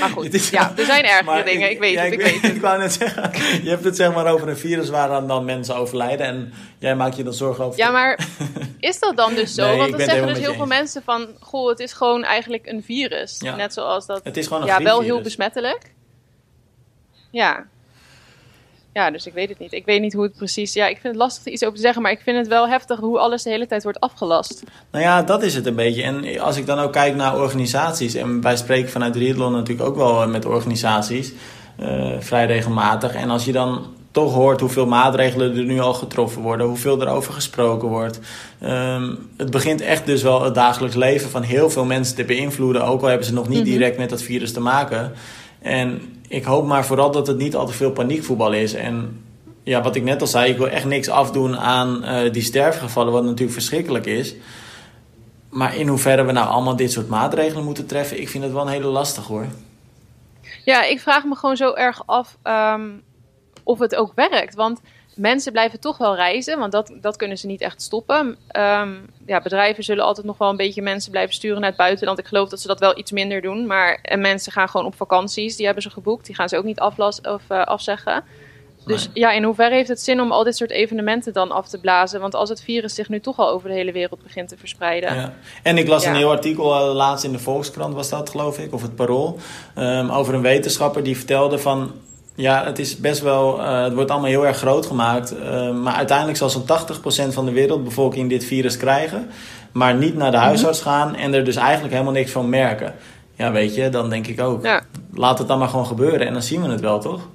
Maar goed, ja, er zijn ergere dingen, ik weet het, ik, weet het. Ik wou net zeggen, je hebt het zeg maar over een virus waar dan mensen overlijden en jij maakt je dan zorgen over... Ja, maar is dat dan dus zo? Nee, Want dan zeggen dus heel veel mensen van, goh, het is gewoon eigenlijk een virus. Ja. Net zoals dat, het is gewoon een ja, wel heel besmettelijk. Ja, ja, dus ik weet het niet. Ik weet niet hoe het precies. Ja, ik vind het lastig er iets over te zeggen, maar ik vind het wel heftig hoe alles de hele tijd wordt afgelast. Nou ja, dat is het een beetje. En als ik dan ook kijk naar organisaties, en wij spreken vanuit Riethlon natuurlijk ook wel met organisaties, uh, vrij regelmatig. En als je dan toch hoort hoeveel maatregelen er nu al getroffen worden, hoeveel er over gesproken wordt. Um, het begint echt dus wel het dagelijks leven van heel veel mensen te beïnvloeden, ook al hebben ze nog niet mhm. direct met dat virus te maken. En ik hoop maar vooral dat het niet al te veel paniekvoetbal is. En ja, wat ik net al zei, ik wil echt niks afdoen aan uh, die sterfgevallen, wat natuurlijk verschrikkelijk is. Maar in hoeverre we nou allemaal dit soort maatregelen moeten treffen, ik vind het wel een hele lastig hoor. Ja, ik vraag me gewoon zo erg af um, of het ook werkt. Want mensen blijven toch wel reizen, want dat, dat kunnen ze niet echt stoppen. Um, ja, bedrijven zullen altijd nog wel een beetje mensen blijven sturen naar het buitenland. Ik geloof dat ze dat wel iets minder doen. Maar en mensen gaan gewoon op vakanties, die hebben ze geboekt. Die gaan ze ook niet aflas of, uh, afzeggen. Dus ja, in hoeverre heeft het zin om al dit soort evenementen dan af te blazen? Want als het virus zich nu toch al over de hele wereld begint te verspreiden. Ja. En ik las een heel artikel uh, laatst in de Volkskrant, was dat geloof ik, of het Parool. Um, over een wetenschapper die vertelde van ja, het is best wel. Uh, het wordt allemaal heel erg groot gemaakt. Uh, maar uiteindelijk zal zo'n 80% van de wereldbevolking dit virus krijgen. Maar niet naar de mhm. huisarts gaan en er dus eigenlijk helemaal niks van merken. Ja, weet je, dan denk ik ook. Ja. Laat het dan maar gewoon gebeuren en dan zien we het wel, toch?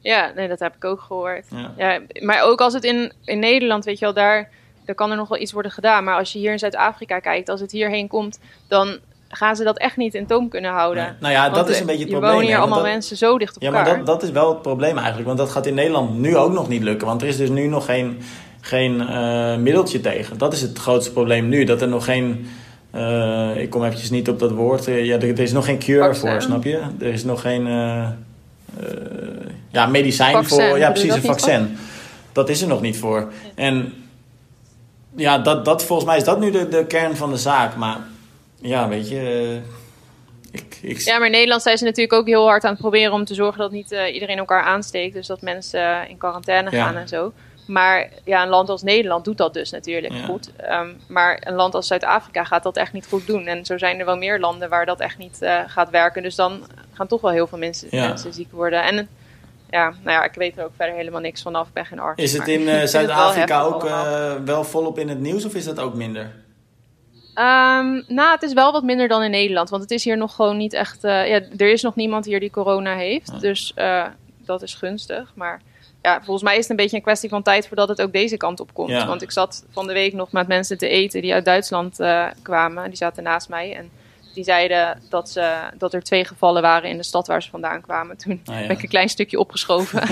Ja, nee, dat heb ik ook gehoord. Ja. ja maar ook als het in, in Nederland, weet je wel, daar, daar kan er nog wel iets worden gedaan. Maar als je hier in Zuid-Afrika kijkt, als het hierheen komt, dan gaan ze dat echt niet in toom kunnen houden. Nou ja, dat is een beetje het probleem. Er wonen hier allemaal mensen zo dicht op ja, elkaar. Ja, maar dat, dat is wel het probleem eigenlijk. Want dat gaat in Nederland nu ook nog niet lukken. Want er is dus nu nog geen, geen uh, middeltje tegen. Dat is het grootste probleem nu. Dat er nog geen... Uh, ik kom eventjes niet op dat woord. Uh, ja, er, er, is nog geen cure voor, snap je? Er is nog geen... ja, medicijn vaccin, voor... Ja, precies, een vaccin. Dat is er nog niet voor. En ja, dat, dat, volgens mij is dat nu de, de kern van de zaak. Maar ja, weet je. Eh, ik, ik... Ja, maar in Nederland zijn ze natuurlijk ook heel hard aan het proberen om te zorgen dat niet uh, iedereen elkaar aansteekt. Dus dat mensen uh, in quarantaine gaan en zo. Maar ja, een land als Nederland doet dat dus natuurlijk goed. Um, maar een land als Zuid-Afrika gaat dat echt niet goed doen. En zo zijn er wel meer landen waar dat echt niet uh, gaat werken. Dus dan gaan toch wel heel veel mensen, mensen ziek worden. En ja, nou ja, ik weet er ook verder helemaal niks vanaf. Ik ben geen arts. Is het in Zuid-Afrika ook wel volop in het nieuws of is dat ook minder? Um, nou, het is wel wat minder dan in Nederland. Want het is hier nog gewoon niet echt. Uh, ja, er is nog niemand hier die corona heeft. Dus uh, dat is gunstig. Maar ja, volgens mij is het een beetje een kwestie van tijd voordat het ook deze kant op komt. Want ik zat van de week nog met mensen te eten die uit Duitsland uh, kwamen. Die zaten naast mij. En Die zeiden dat, ze, dat er twee gevallen waren in de stad waar ze vandaan kwamen. Toen Ah, ja. ben ik een klein stukje opgeschoven.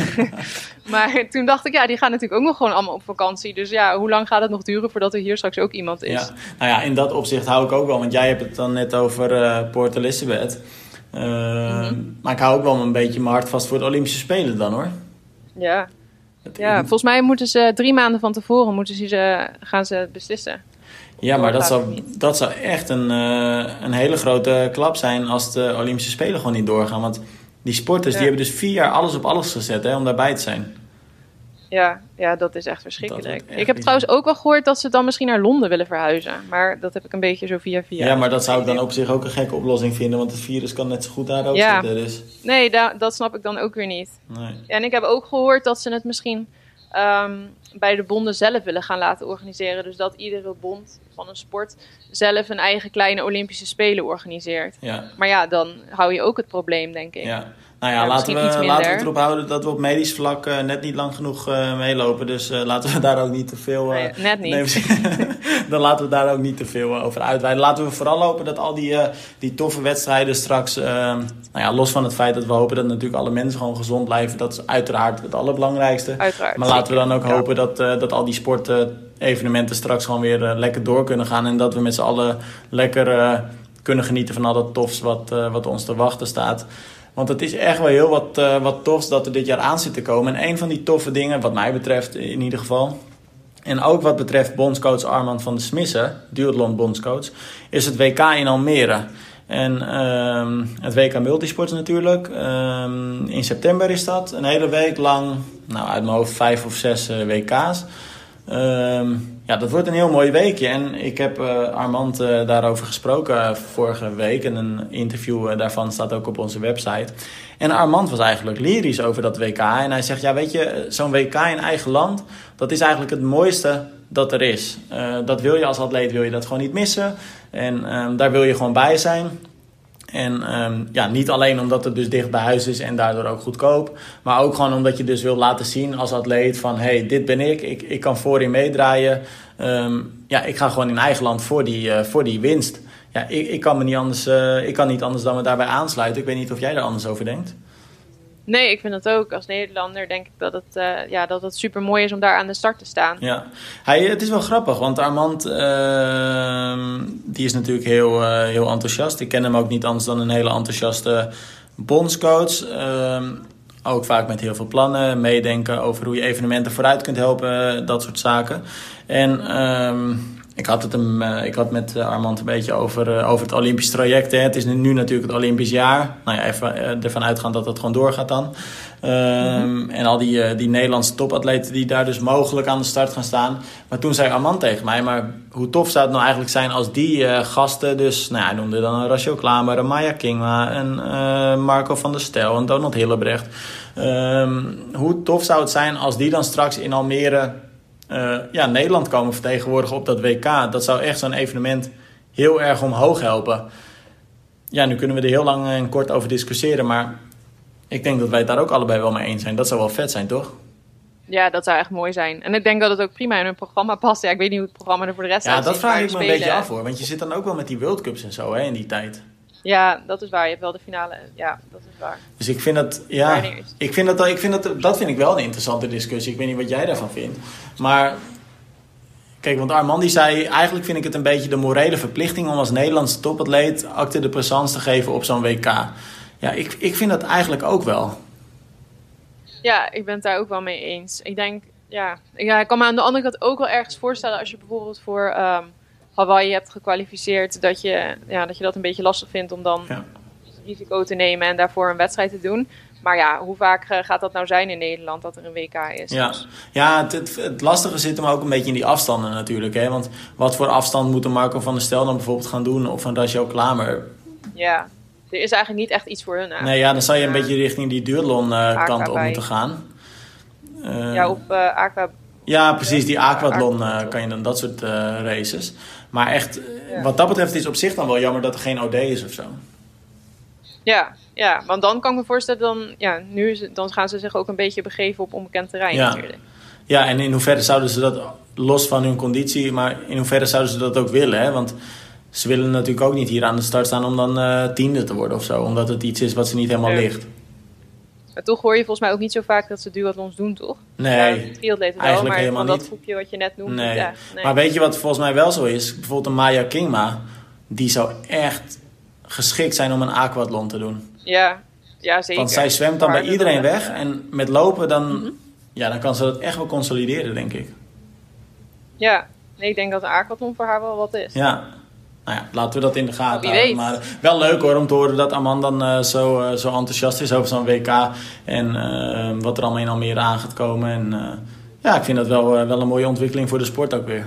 maar toen dacht ik, ja, die gaan natuurlijk ook nog gewoon allemaal op vakantie. Dus ja, hoe lang gaat het nog duren voordat er hier straks ook iemand is? Ja, nou ja, in dat opzicht hou ik ook wel, want jij hebt het dan net over eh, Port Elizabeth. Eh, Mhm. Maar ik hou ook wel een beetje mijn hart vast voor de Olympische Spelen dan hoor. ja. Ja, volgens mij moeten ze drie maanden van tevoren moeten ze, gaan ze beslissen. Ja maar dat zou, dat zou echt een, eh, een hele grote klap zijn als de Olympische Spelen gewoon niet doorgaan. Want die sporters Ja. die hebben dus vier jaar alles op alles gezet hè, om daarbij te zijn. Ja, ja, dat is echt verschrikkelijk. echt ik heb trouwens ook wel gehoord dat ze dan misschien naar Londen willen verhuizen. Maar dat heb ik een beetje zo via via. Ja, maar dat zou ik dan op zich ook een gekke oplossing vinden, want het virus kan net zo goed daar ook Ja. zitten. Dus, Nee, da- dat snap ik dan ook weer niet. nee. En ik heb ook gehoord dat ze het misschien ehm, bij de bonden zelf willen gaan laten organiseren. Dus dat iedere bond van een sport zelf een eigen kleine Olympische Spelen organiseert. Ja, Maar ja, dan hou je ook het probleem, denk ik. ja. Nou ja, laten, we, laten we het erop houden dat we op medisch vlak eh, net niet lang genoeg eh, meelopen. Dus eh, laten we daar ook niet te veel... Nee, net niet. Nee, dan laten we daar ook niet te veel over uitweiden. Laten we vooral hopen dat al die, die toffe wedstrijden straks... nou ja, los van het feit dat we hopen dat natuurlijk alle mensen gewoon gezond blijven. Dat is uiteraard het allerbelangrijkste. Uiteraard. Maar laten we dan ook hopen dat, dat al die sportevenementen straks gewoon weer lekker door kunnen gaan. En dat we met z'n allen lekker kunnen genieten van al dat tofs wat, wat ons te wachten staat. Want het is echt wel heel wat, eh, wat tofs dat er dit jaar aan zit te komen. En een van die toffe dingen, wat mij betreft in ieder geval... En ook wat betreft bondscoach Armand van der Smissen, duathlon bondscoach, is het WK in Almere. En ehm, het WK Multisports natuurlijk. Ehm, in september is dat. Een hele week lang, nou uit mijn hoofd vijf of zes eh, WK's. Ehm, ja, dat wordt een heel mooi weekje. En ik heb eh, Armand eh, daarover gesproken eh, vorige week. En een interview daarvan staat ook op onze website. En Armand was eigenlijk lyrisch over dat WK. En hij zegt, ja weet je, zo'n WK in eigen land... dat is eigenlijk het mooiste dat er is. Dat wil je als atleet, wil je dat gewoon niet missen. En ehm, daar wil je gewoon bij zijn. En ehm, ja, niet alleen omdat het dus dicht bij huis is en daardoor ook goedkoop. Maar ook gewoon omdat je dus wilt laten zien als atleet van... hey, dit ben ik, ik, ik kan voorin meedraaien. Ehm, ja, ik ga gewoon in eigen land voor die, eh, voor die winst. Ja, ik, ik, kan me niet anders, eh, ik kan niet anders dan me daarbij aansluiten. Ik weet niet of jij er anders over denkt. Nee, ik vind dat ook. Als Nederlander denk ik dat het, eh, ja, dat het super mooi is om daar aan de start te staan. Ja, hij, het is wel grappig, want Armand ehm, die is natuurlijk heel, eh, heel enthousiast. Ik ken hem ook niet anders dan een hele enthousiaste bondscoach. Ehm, ook vaak met heel veel plannen, meedenken over hoe je evenementen vooruit kunt helpen, dat soort zaken. En ehm, ik had het hem, eh, ik had met eh, Armand een beetje over, eh, over het Olympisch traject. Hè. Het is nu, natuurlijk het Olympisch jaar. Nou ja, even ervan uitgaan dat het gewoon doorgaat dan. Ehm, En al die, die Nederlandse topatleten die daar dus mogelijk aan de start gaan staan. Maar toen zei Armand tegen mij, maar hoe tof zou het nou eigenlijk zijn als die gasten, dus nou, hij noemde dan een Rachel Klamer, een Maya Kingma, een Marco van der Stel, een Donald Hillebrecht. Ehm, hoe tof zou het zijn als die dan straks in Almere eh, ja, Nederland komen vertegenwoordigen op dat WK? Dat zou echt zo'n evenement heel erg omhoog helpen. Ja, nu kunnen we er heel lang en kort over discussiëren, maar ik denk dat wij het daar ook allebei wel mee eens zijn. Dat zou wel vet zijn, toch? Ja, dat zou echt mooi zijn. En ik denk dat het ook prima in hun programma past. Ja, ik weet niet hoe het programma er voor de rest Ja, dat uitziet, vraag ik me een beetje af hoor. Want je zit dan ook wel met die World Cups en zo hè, in die tijd. Ja, dat is waar. Je hebt wel de finale. Ja, dat is waar. Dus ik vind dat, ja, ik vind dat, ik vind dat, dat vind ik wel een interessante discussie. Ik weet niet wat jij daarvan vindt. Maar, kijk, want Armand die zei, eigenlijk vind ik het een beetje de morele verplichting om als Nederlandse topatleet acte de présence te geven op zo'n WK. Ja, ik, ik vind dat eigenlijk ook wel. Ja, ik ben het daar ook wel mee eens. Ik denk, ja, ja, ik kan me aan de andere kant ook wel ergens voorstellen als je bijvoorbeeld voor ehm, Hawaii hebt gekwalificeerd, dat je, ja, dat je dat een beetje lastig vindt om dan Ja. risico te nemen en daarvoor een wedstrijd te doen. Maar ja, hoe vaak eh, gaat dat nou zijn in Nederland dat er een WK is? Ja, ja het, het, het lastige zit hem ook een beetje in die afstanden natuurlijk. Hè? Want wat voor afstand moet een Marco van der Stel dan bijvoorbeeld gaan doen? Of een Rachel Klamer? ja, er is eigenlijk niet echt iets voor hun. Nee, ja, dan zou je een beetje richting die duathlon eh, kant op moeten gaan. Ja, op eh Aqua. ja, precies. Die aquathlon Aquathlon. kan je dan dat soort races. Maar echt, eh, Ja. wat dat betreft is op zich dan wel jammer dat er geen OD is of zo. Ja, ja, want dan kan ik me voorstellen, dan, ja, nu is het, dan gaan ze zich ook een beetje begeven op onbekend terrein Ja. natuurlijk. Ja, en in hoeverre zouden ze dat, los van hun conditie, maar in hoeverre zouden ze dat ook willen? Hè? Want ze willen natuurlijk ook niet hier aan de start staan om dan uh, tiende te worden of zo. Omdat het iets is wat ze niet helemaal Ja. ligt. Maar toch hoor je volgens mij ook niet zo vaak dat ze duathlons doen, toch? Nee, Ja, triatleten wel, eigenlijk maar helemaal van dat niet. groepje wat je net noemde. Nee. Ja, nee. Maar weet je wat volgens mij wel zo is? Bijvoorbeeld een Maya Kingma. Die zou echt geschikt zijn om een aquathlon te doen. ja, ja, zeker. Want zij zwemt dan bij iedereen weg. Mhm. En met lopen dan, ja, dan kan ze dat echt wel consolideren, denk ik. Ja, nee, ik denk dat een aquathlon voor haar wel wat is. Ja. Nou ja, laten we dat in de gaten houden. Maar wel leuk hoor om te horen dat Amanda dan eh, zo, eh, zo enthousiast is over zo'n WK. En eh, wat er allemaal in Almere aan gaat komen. En ja, ik vind dat wel, wel een mooie ontwikkeling voor de sport ook weer.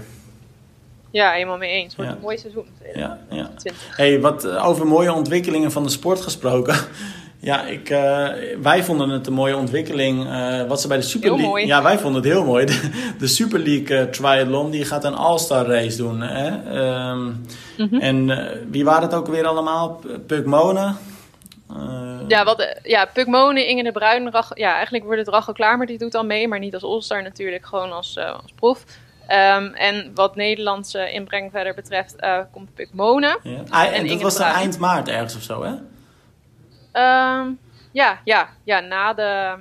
Ja, helemaal mee eens. Wordt Ja. een mooi seizoen. Ja, ja. 2020. Hey, wat over mooie ontwikkelingen van de sport gesproken. Ja, ik, eh, wij vonden het een mooie ontwikkeling. eh, wat ze bij de Super Heel League. mooi. Ja, wij vonden het heel mooi. De, de Super League eh, Triathlon die gaat een All-Star race doen. Hè? Ehm, Mhm. En wie waren het ook weer allemaal? P- Puk Mone. Eh, Ja, wat, ja, Puk Monen, Inge de Bruin, Rach, ja, eigenlijk wordt het Rachel Klamer, die doet dan mee, maar niet als All-Star natuurlijk, gewoon als, als proef. Ehm, en wat Nederlandse inbreng verder betreft, komt Puk Monen. ja. En dat was dan eind maart ergens of zo, hè? Ehm, ja, ja, ja, na de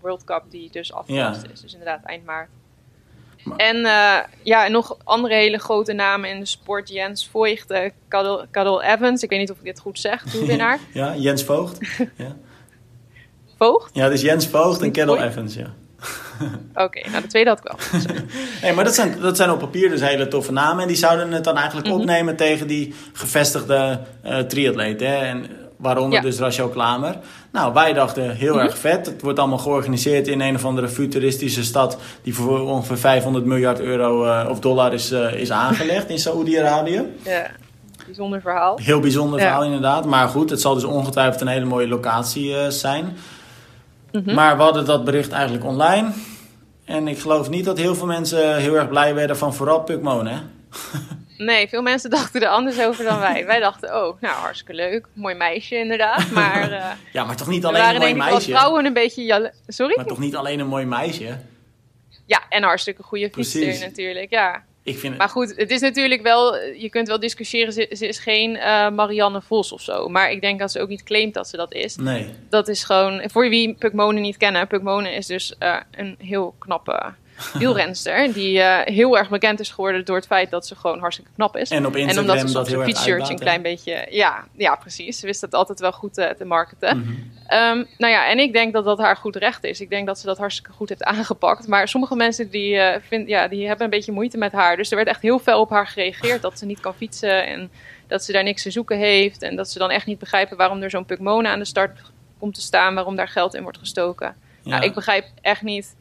World Cup die dus afgelast Ja. is. Dus inderdaad eind maart. Maar- En eh, ja, en nog andere hele grote namen in de sport. Jens Voigt, Cadel, Cadel Evans. Ik weet niet of ik dit goed zeg, toewinnaar. Ja, Jens Voogd. ja. Voigt? ja, dus Jens Voogd en Voigt? Evans, ja. Oké, nou de tweede had ik wel. Nee, maar dat zijn, dat zijn op papier dus hele toffe namen. En die zouden het dan eigenlijk Mhm. opnemen tegen die gevestigde eh triatleten. En waaronder Ja. dus Rachel Klamer. Nou, wij dachten heel Mhm. erg vet. Het wordt allemaal georganiseerd in een of andere futuristische stad... die voor ongeveer 500 miljard euro eh, of dollar is, eh, is aangelegd in Saoedi-Arabië. Ja, bijzonder verhaal. Heel bijzonder Ja. verhaal inderdaad. Maar goed, het zal dus ongetwijfeld een hele mooie locatie eh, zijn. Mhm. Maar we hadden dat bericht eigenlijk online. En ik geloof niet dat heel veel mensen heel erg blij werden van vooral Pukmon, hè? Nee, veel mensen dachten er anders over dan wij. Wij dachten, oh, nou hartstikke leuk. Mooi meisje inderdaad. Maar eh Ja, maar toch niet alleen een mooi meisje. vrouwen een beetje... jale- Sorry? Maar toch niet alleen een mooi meisje. Ja, en hartstikke goede fietser natuurlijk, ja. Ik vind Maar goed, het is natuurlijk wel, je kunt wel discussiëren, ze, ze is geen eh, Marianne Vos of zo. Maar ik denk dat ze ook niet claimt dat ze dat is. Nee. Dat is gewoon, voor wie Puk Monen niet kennen, Puk Monen is dus eh, een heel knappe wielrenster. die eh, heel erg bekend is geworden door het feit dat ze gewoon hartstikke knap is. En op En Instagram omdat ze dat soms een fietsshirtje een klein beetje... Ja, ja, precies. Ze wist dat altijd wel goed eh, te marketen. Mhm. Ehm, nou ja, en ik denk dat dat haar goed recht is. Ik denk dat ze dat hartstikke goed heeft aangepakt. Maar sommige mensen die, vind, ja, die hebben een beetje moeite met haar. Dus er werd echt heel fel op haar gereageerd dat ze niet kan fietsen. En dat ze daar niks te zoeken heeft. En dat ze dan echt niet begrijpen waarom er zo'n Pukmona aan de start komt te staan. Waarom daar geld in wordt gestoken. Ja. Nou, ik begrijp echt niet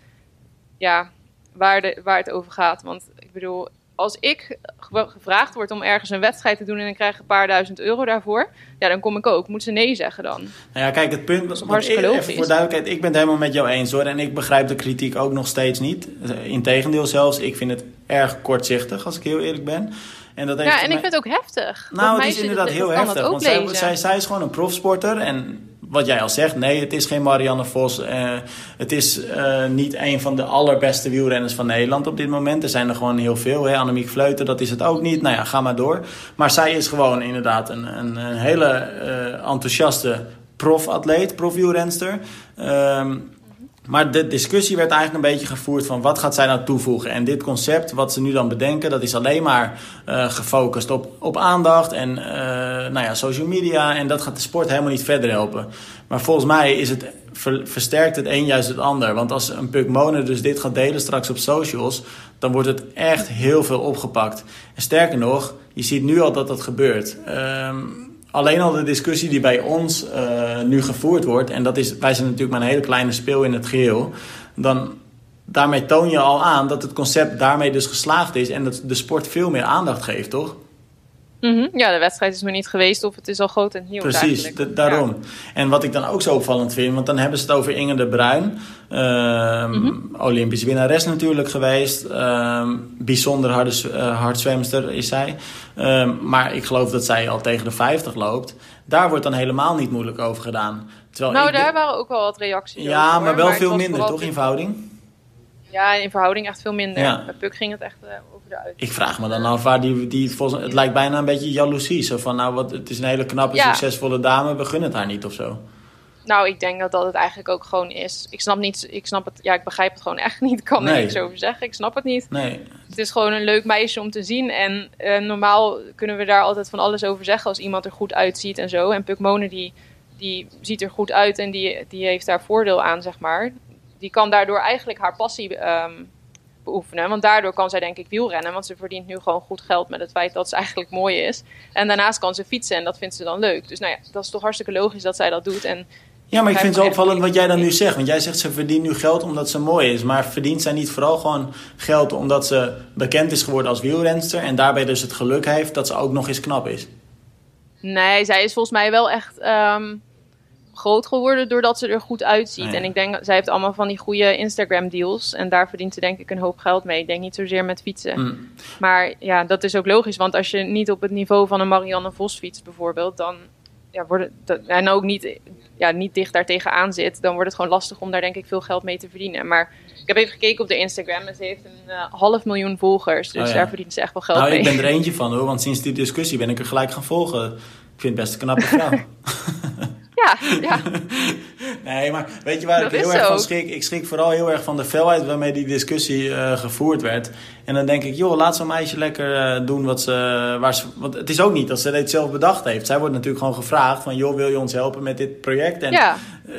ja, waar, de, waar het over gaat. Want ik bedoel, als ik ge- gevraagd word om ergens een wedstrijd te doen en ik krijg een paar duizend euro daarvoor, ja, dan kom ik ook. Moet ze nee zeggen dan? Nou ja, kijk, het punt... hartstikke ik- even voor duidelijkheid, ik ben het helemaal met jou eens hoor. En ik begrijp de kritiek ook nog steeds niet. Integendeel zelfs, ik vind het erg kortzichtig, als ik heel eerlijk ben. En dat heeft Ja, en mij- ik vind het ook heftig. Nou, het is inderdaad heel heftig. Want zij, zij, zij is gewoon een profsporter. En wat jij al zegt, nee, het is geen Marianne Vos. eh, het is eh, niet een van de allerbeste wielrenners van Nederland op dit moment. Er zijn er gewoon heel veel. Hè? Annemiek Vleuten, dat is het ook niet. Nou ja, ga maar door. Maar zij is gewoon inderdaad een, een, een hele eh, enthousiaste profatleet, profwielrenster. Ehm maar de discussie werd eigenlijk een beetje gevoerd van wat gaat zij nou toevoegen. En dit concept, wat ze nu dan bedenken, dat is alleen maar eh, gefocust op, op aandacht en eh, nou ja, social media. En dat gaat de sport helemaal niet verder helpen. Maar volgens mij is het, ver- versterkt het een juist het ander. Want als een Puk Monen dus dit gaat delen straks op socials, dan wordt het echt heel veel opgepakt. En sterker nog, je ziet nu al dat dat gebeurt. Ehm, alleen al de discussie die bij ons eh, nu gevoerd wordt, en dat is, wij zijn natuurlijk maar een hele kleine speel in het geheel, dan daarmee toon je al aan dat het concept daarmee dus geslaagd is en dat de sport veel meer aandacht geeft, toch? Mhm. Ja, de wedstrijd is nog niet geweest of het is al groot en nieuw Precies, daarom. En wat ik dan ook zo opvallend vind, want dan hebben ze het over Inge de Bruin. Ehm, Mhm. Olympisch winnares natuurlijk geweest. Ehm, bijzonder harde eh, hardzwemster is zij. Ehm, maar ik geloof dat zij al tegen de 50 loopt. Daar wordt dan helemaal niet moeilijk over gedaan. Terwijl Nou, daar de- waren ook wel wat reacties over. Ja, maar wel veel minder, toch, in verhouding? Ja, in verhouding echt veel minder. Ja. Bij Puk ging het echt over Ik vraag me dan af waar die, die volgens, het lijkt bijna een beetje jaloezie. Zo van, nou, wat, het is een hele knappe, succesvolle dame, we gunnen het haar niet of zo. Nou, ik denk dat dat het eigenlijk ook gewoon is. Ik snap niet, ik snap het, ja, ik begrijp het gewoon echt niet. Ik kan er niks over zeggen. Ik snap het niet. Nee. Het is gewoon een leuk meisje om te zien. En uh, normaal kunnen we daar altijd van alles over zeggen als iemand er goed uitziet en zo. En Pukmone die, die ziet er goed uit en die, die heeft daar voordeel aan, zeg maar. Die kan daardoor eigenlijk haar passie um, beoefenen. Want daardoor kan zij denk ik wielrennen. Want ze verdient nu gewoon goed geld met het feit dat ze eigenlijk mooi is. En daarnaast kan ze fietsen en dat vindt ze dan leuk. Dus nou ja, dat is toch hartstikke logisch dat zij dat doet. En ja, maar ik vind het opvallend wat jij dan nu zegt. Want jij zegt ze verdient nu geld omdat ze mooi is. Maar verdient zij niet vooral gewoon geld omdat ze bekend is geworden als wielrenster. En daarbij dus het geluk heeft dat ze ook nog eens knap is? Nee, zij is volgens mij wel echt ehm, groot geworden doordat ze er goed uitziet. Ah, en ik denk, zij heeft allemaal van die goede Instagram deals. En daar verdient ze denk ik een hoop geld mee. Ik denk niet zozeer met fietsen. Mm. Maar ja, dat is ook logisch. Want als je niet op het niveau van een Marianne Vos fietst bijvoorbeeld, dan ja, worden, en ook niet, ja, niet dicht daar tegenaan zit, dan wordt het gewoon lastig om daar denk ik veel geld mee te verdienen. Maar ik heb even gekeken op de Instagram en ze heeft een uh, half miljoen volgers. Dus oh daar verdient ze echt wel geld nou, mee. Nou, ik ben er eentje van hoor, want sinds die discussie ben ik er gelijk gaan volgen. Ik vind het best een knappe vrouw. Ja, ja. nee, maar weet je waar ik heel erg van schrik? Ik schrik vooral heel erg van de felheid waarmee die discussie uh, gevoerd werd. En dan denk ik, joh, laat zo'n meisje lekker uh, doen wat ze, waar ze... Want het is ook niet dat ze dit zelf bedacht heeft. Zij wordt natuurlijk gewoon gevraagd van, joh, wil je ons helpen met dit project? En ja, uh,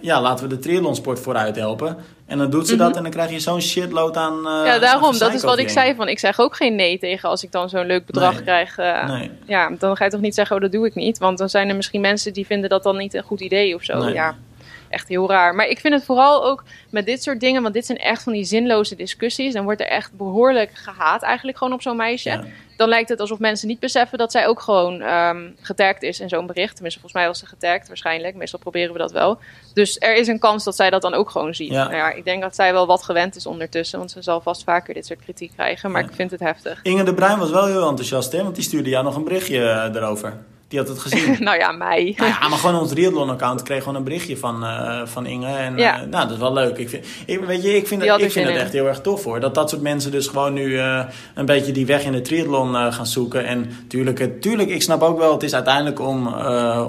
ja laten we de triathlonsport vooruit helpen. En dan doet ze dat mhm. en dan krijg je zo'n shitload aan. Uh, ja, daarom. Dat is wat ik zei. Van, ik zeg ook geen nee tegen als ik dan zo'n leuk bedrag krijg. Uh, nee. Ja, dan ga je toch niet zeggen, oh, dat doe ik niet. Want dan zijn er misschien mensen die vinden dat dan niet een goed idee of zo. Ja, echt heel raar. Maar ik vind het vooral ook met dit soort dingen, want dit zijn echt van die zinloze discussies. Dan wordt er echt behoorlijk gehaat eigenlijk gewoon op zo'n meisje dan lijkt het alsof mensen niet beseffen dat zij ook gewoon um, getagd is in zo'n bericht. Tenminste, volgens mij was ze getagd, waarschijnlijk. Meestal proberen we dat wel. Dus er is een kans dat zij dat dan ook gewoon ziet. Ja. Nou ja, ik denk dat zij wel wat gewend is ondertussen, want ze zal vast vaker dit soort kritiek krijgen. Maar ik vind het heftig. Inge de Bruin was wel heel enthousiast, hè? Want die stuurde jou nog een berichtje eh, erover. Die had het gezien. nou ja, mij. Nou ja, maar gewoon ons triathlon-account kreeg gewoon een berichtje van, uh, van Inge. En ja. Uh, nou, dat is wel leuk. Ik vind, ik, weet je, ik vind, het, ik vind het echt heel erg tof hoor. Dat dat soort mensen dus gewoon nu uh, een beetje die weg in de triathlon gaan zoeken. En tuurlijk, tuurlijk, ik snap ook wel, het is uiteindelijk om,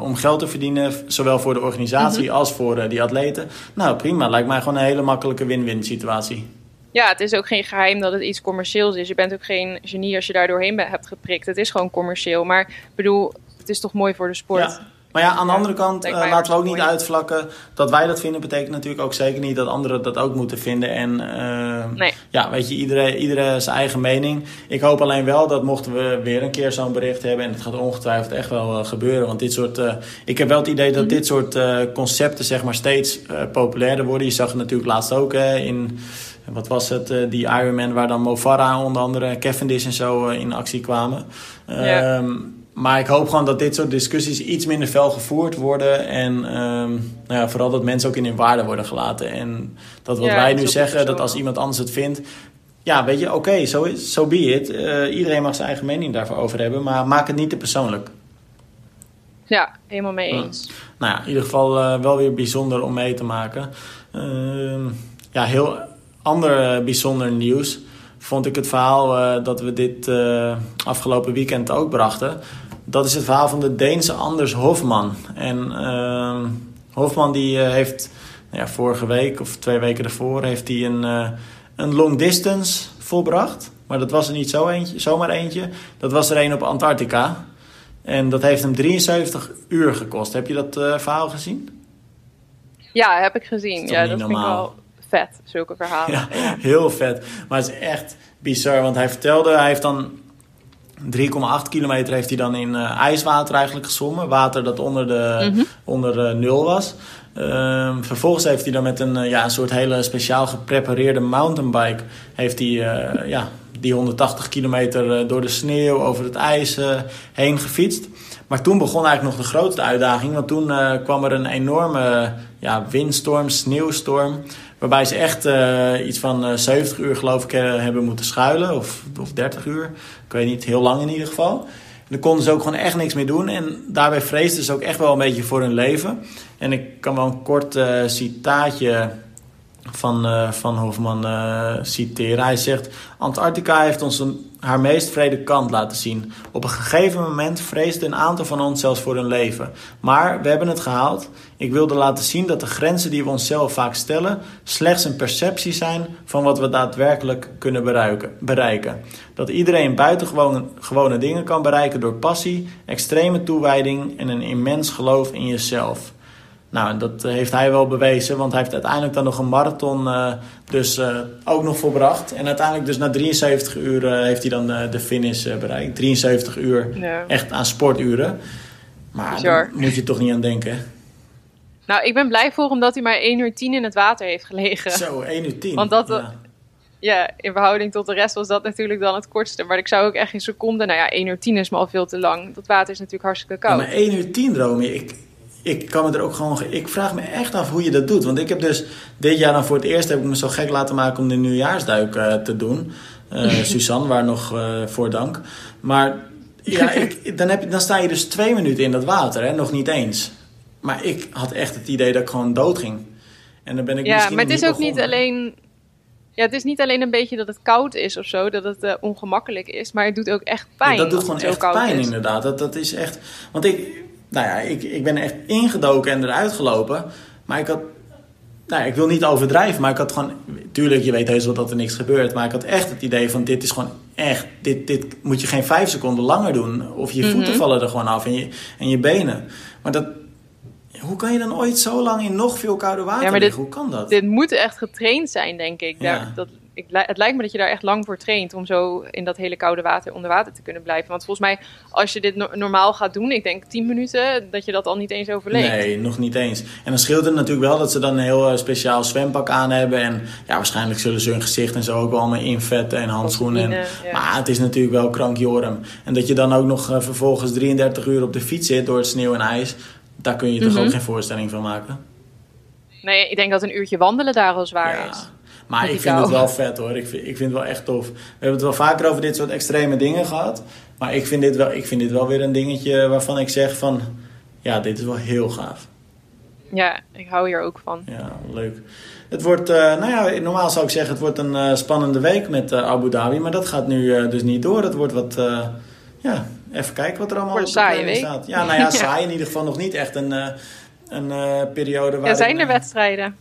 om geld te verdienen. Zowel voor de organisatie mm -hmm. als voor die atleten. Nou, prima. Lijkt mij gewoon een hele makkelijke win-win situatie. Ja, het is ook geen geheim dat het iets commercieels is. Je bent ook geen genie als je daar doorheen hebt geprikt. Het is gewoon commercieel. Maar ik bedoel, het is toch mooi voor de sport. Ja. Maar ja, aan de andere kant uh, laten we ook niet uitvlakken. Dat wij dat vinden betekent natuurlijk ook zeker niet dat anderen dat ook moeten vinden. En uh, nee. ja, weet je, iedereen, iedereen zijn eigen mening. Ik hoop alleen wel dat mochten we weer een keer zo'n bericht hebben. En het gaat ongetwijfeld echt wel uh, gebeuren. Want dit soort. ik heb wel het idee dat mm -hmm. dit soort concepten zeg maar steeds populairder worden. Je zag het natuurlijk laatst ook in. Wat was het? die Ironman waar dan Mofara onder andere, Cavendish en zo in actie kwamen. Ja. Um, maar ik hoop gewoon dat dit soort discussies iets minder fel gevoerd worden. En um, nou ja, vooral dat mensen ook in hun waarde worden gelaten. En dat wat wij nu zeggen, dat als iemand anders het vindt. Ja, weet je, oké, zo so, so be it. Uh, iedereen mag zijn eigen mening daarvoor over hebben. Maar maak het niet te persoonlijk. Ja, helemaal mee eens. Nou ja, in ieder geval uh, wel weer bijzonder om mee te maken. Uh, ja, heel ander bijzonder nieuws vond ik het verhaal uh, dat we dit uh, afgelopen weekend ook brachten dat is het verhaal van de Deense Anders Hofman. En uh, Hofman die uh, heeft nou ja, vorige week of twee weken ervoor heeft hij een, uh, een long distance volbracht. Maar dat was er niet zo eentje, zomaar eentje. Dat was er een op Antarctica. En dat heeft hem 73 uur gekost. Heb je dat uh, verhaal gezien? Ja, heb ik gezien. Ja, dat normaal? vind ik wel vet, zulke verhalen. Ja, heel vet. Maar het is echt bizar, want hij vertelde, hij heeft dan 3,8 kilometer heeft hij dan in uh, ijswater eigenlijk gezwommen. Water dat onder, de, mm -hmm. onder uh, nul was. Uh, vervolgens heeft hij dan met een, uh, ja, een soort hele speciaal geprepareerde mountainbike... heeft hij ja, die 180 kilometer door de sneeuw over het ijs heen gefietst. Maar toen begon eigenlijk nog de grootste uitdaging. Want toen kwam er een enorme ja, windstorm, sneeuwstorm... Waarbij ze echt uh, iets van uh, eh, 70 uur geloof ik uh, hebben moeten schuilen. Of, of 30 uur. Ik weet niet, heel lang in ieder geval. En dan konden ze ook gewoon echt niks meer doen. En daarbij vreesden ze ook echt wel een beetje voor hun leven. En ik kan wel een kort citaatje van, van Hofman citeren. Hij zegt: Antarctica heeft ons een, haar meest vrede kant laten zien. Op een gegeven moment vreesde een aantal van ons zelfs voor hun leven. Maar we hebben het gehaald. Ik wilde laten zien dat de grenzen die we onszelf vaak stellen slechts een perceptie zijn van wat we daadwerkelijk kunnen bereiken. Dat iedereen buitengewone gewone dingen kan bereiken door passie, extreme toewijding en een immens geloof in jezelf. Nou, dat heeft hij wel bewezen, want hij heeft uiteindelijk dan nog een marathon uh, dus uh, ook nog volbracht. En uiteindelijk dus na 73 uur uh, heeft hij dan de finish bereikt. 73 uur ja. echt aan sporturen. Maar daar moet je toch niet aan denken. Nou, ik ben blij voor omdat hij maar 1 uur 10 in het water heeft gelegen. Zo, 1 uur 10. Want dat, ja. ja. in verhouding tot de rest was dat natuurlijk dan het kortste. Maar ik zou ook echt in seconden, nou ja, 1 uur 10 is me al veel te lang. Dat water is natuurlijk hartstikke koud. Ja, maar 1 uur 10, Romy, ik, ik kan me er ook gewoon. Ik vraag me echt af hoe je dat doet. Want ik heb dus dit jaar dan voor het eerst heb ik me zo gek laten maken om de nieuwjaarsduik uh, te doen. Uh, Suzanne, waar nog uh, voor dank. Maar ja, ik, dan, heb je, dan sta je dus twee minuten in dat water, hè? nog niet eens. Maar ik had echt het idee dat ik gewoon dood ging. En dan ben ik ja, maar het is ook niet alleen. Ja, het is niet alleen een beetje dat het koud is of zo, dat het ongemakkelijk is, maar het doet ook echt pijn. Ja, dat doet gewoon echt pijn, is. inderdaad. Dat, dat is echt. Want ik, nou ja, ik, ik ben echt ingedoken en eruit gelopen. Maar ik had, nou ik wil niet overdrijven, maar ik had gewoon, tuurlijk, je weet heus wel dat er niks gebeurt. Maar ik had echt het idee van, dit is gewoon echt, dit, dit moet je geen vijf seconden langer doen. Of je voeten mhm. vallen er gewoon af en je, en je benen. Maar dat, hoe kan je dan ooit zo lang in nog veel koude water ja, liggen? Hoe kan dat? Dit moet echt getraind zijn, denk ik. Ja. dat, ik, het lijkt me dat je daar echt lang voor traint om zo in dat hele koude water onder water te kunnen blijven. Want volgens mij, als je dit normaal gaat doen, ik denk 10 minuten, dat je dat al niet eens overleeft. Nee, nog niet eens. En dan scheelt het natuurlijk wel dat ze dan een heel eh, speciaal zwempak aan hebben. En ja, waarschijnlijk zullen ze hun gezicht en zo ook wel allemaal invetten en handschoenen. En, Maar het is natuurlijk wel krankjorm. En dat je dan ook nog uh, vervolgens 33 uur op de fiets zit door het sneeuw en ijs. Daar kun je toch ook mhm. geen voorstelling van maken? Nee, ik denk dat een uurtje wandelen daar al zwaar ja. is. Maar ik vind het wel vet hoor. Ik vind, ik vind het wel echt tof. We hebben het wel vaker over dit soort extreme dingen gehad. Maar ik vind dit wel, ik vind dit wel weer een dingetje waarvan ik zeg van... Ja, dit is wel heel gaaf. Ja, ik hou hier ook van. Ja, leuk. Het wordt, uh, nou ja, normaal zou ik zeggen, het wordt een uh, spannende week met uh, Abu Dhabi. Maar dat gaat nu dus niet door. Het wordt wat, ja, even kijken wat er allemaal op de staat. Ja, nou ja, saai in ieder geval nog niet echt een, een periode waar... Ja, zijn er wedstrijden?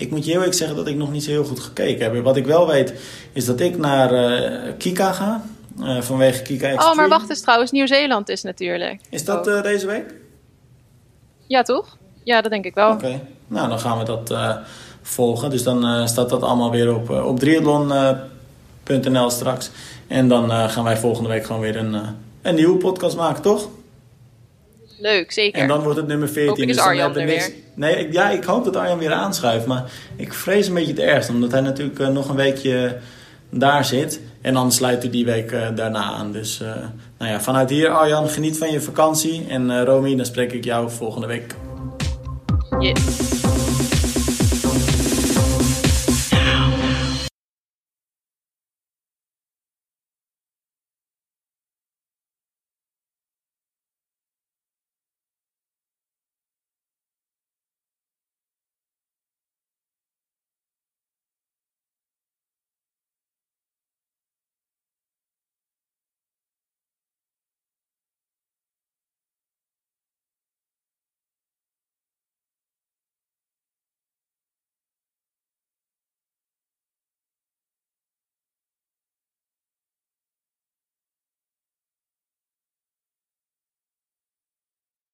Ik moet je heel eerlijk zeggen dat ik nog niet zo heel goed gekeken heb. Wat ik wel weet is dat ik naar uh, Kika ga. Uh, vanwege Kika Extreme. Oh, maar wacht eens trouwens. Nieuw-Zeeland is natuurlijk. Is dat uh, deze week? Ja, toch? Ja, dat denk ik wel. Oké. Nou, dan gaan we dat volgen. Dus dan staat dat allemaal weer op, op triathlon.nl straks. En dan gaan wij volgende week gewoon weer een, een nieuwe podcast maken, toch? Leuk, zeker. En dan wordt het nummer 14. dus Arjan er niks... weer. Nee, ik, ja, ik hoop dat Arjan weer aanschuift. Maar ik vrees een beetje het ergste. Omdat hij natuurlijk uh, nog een weekje daar zit. En dan sluit hij die week uh, daarna aan. Dus uh, nou ja, vanuit hier Arjan, geniet van je vakantie. En Romy, dan spreek ik jou volgende week. Yes.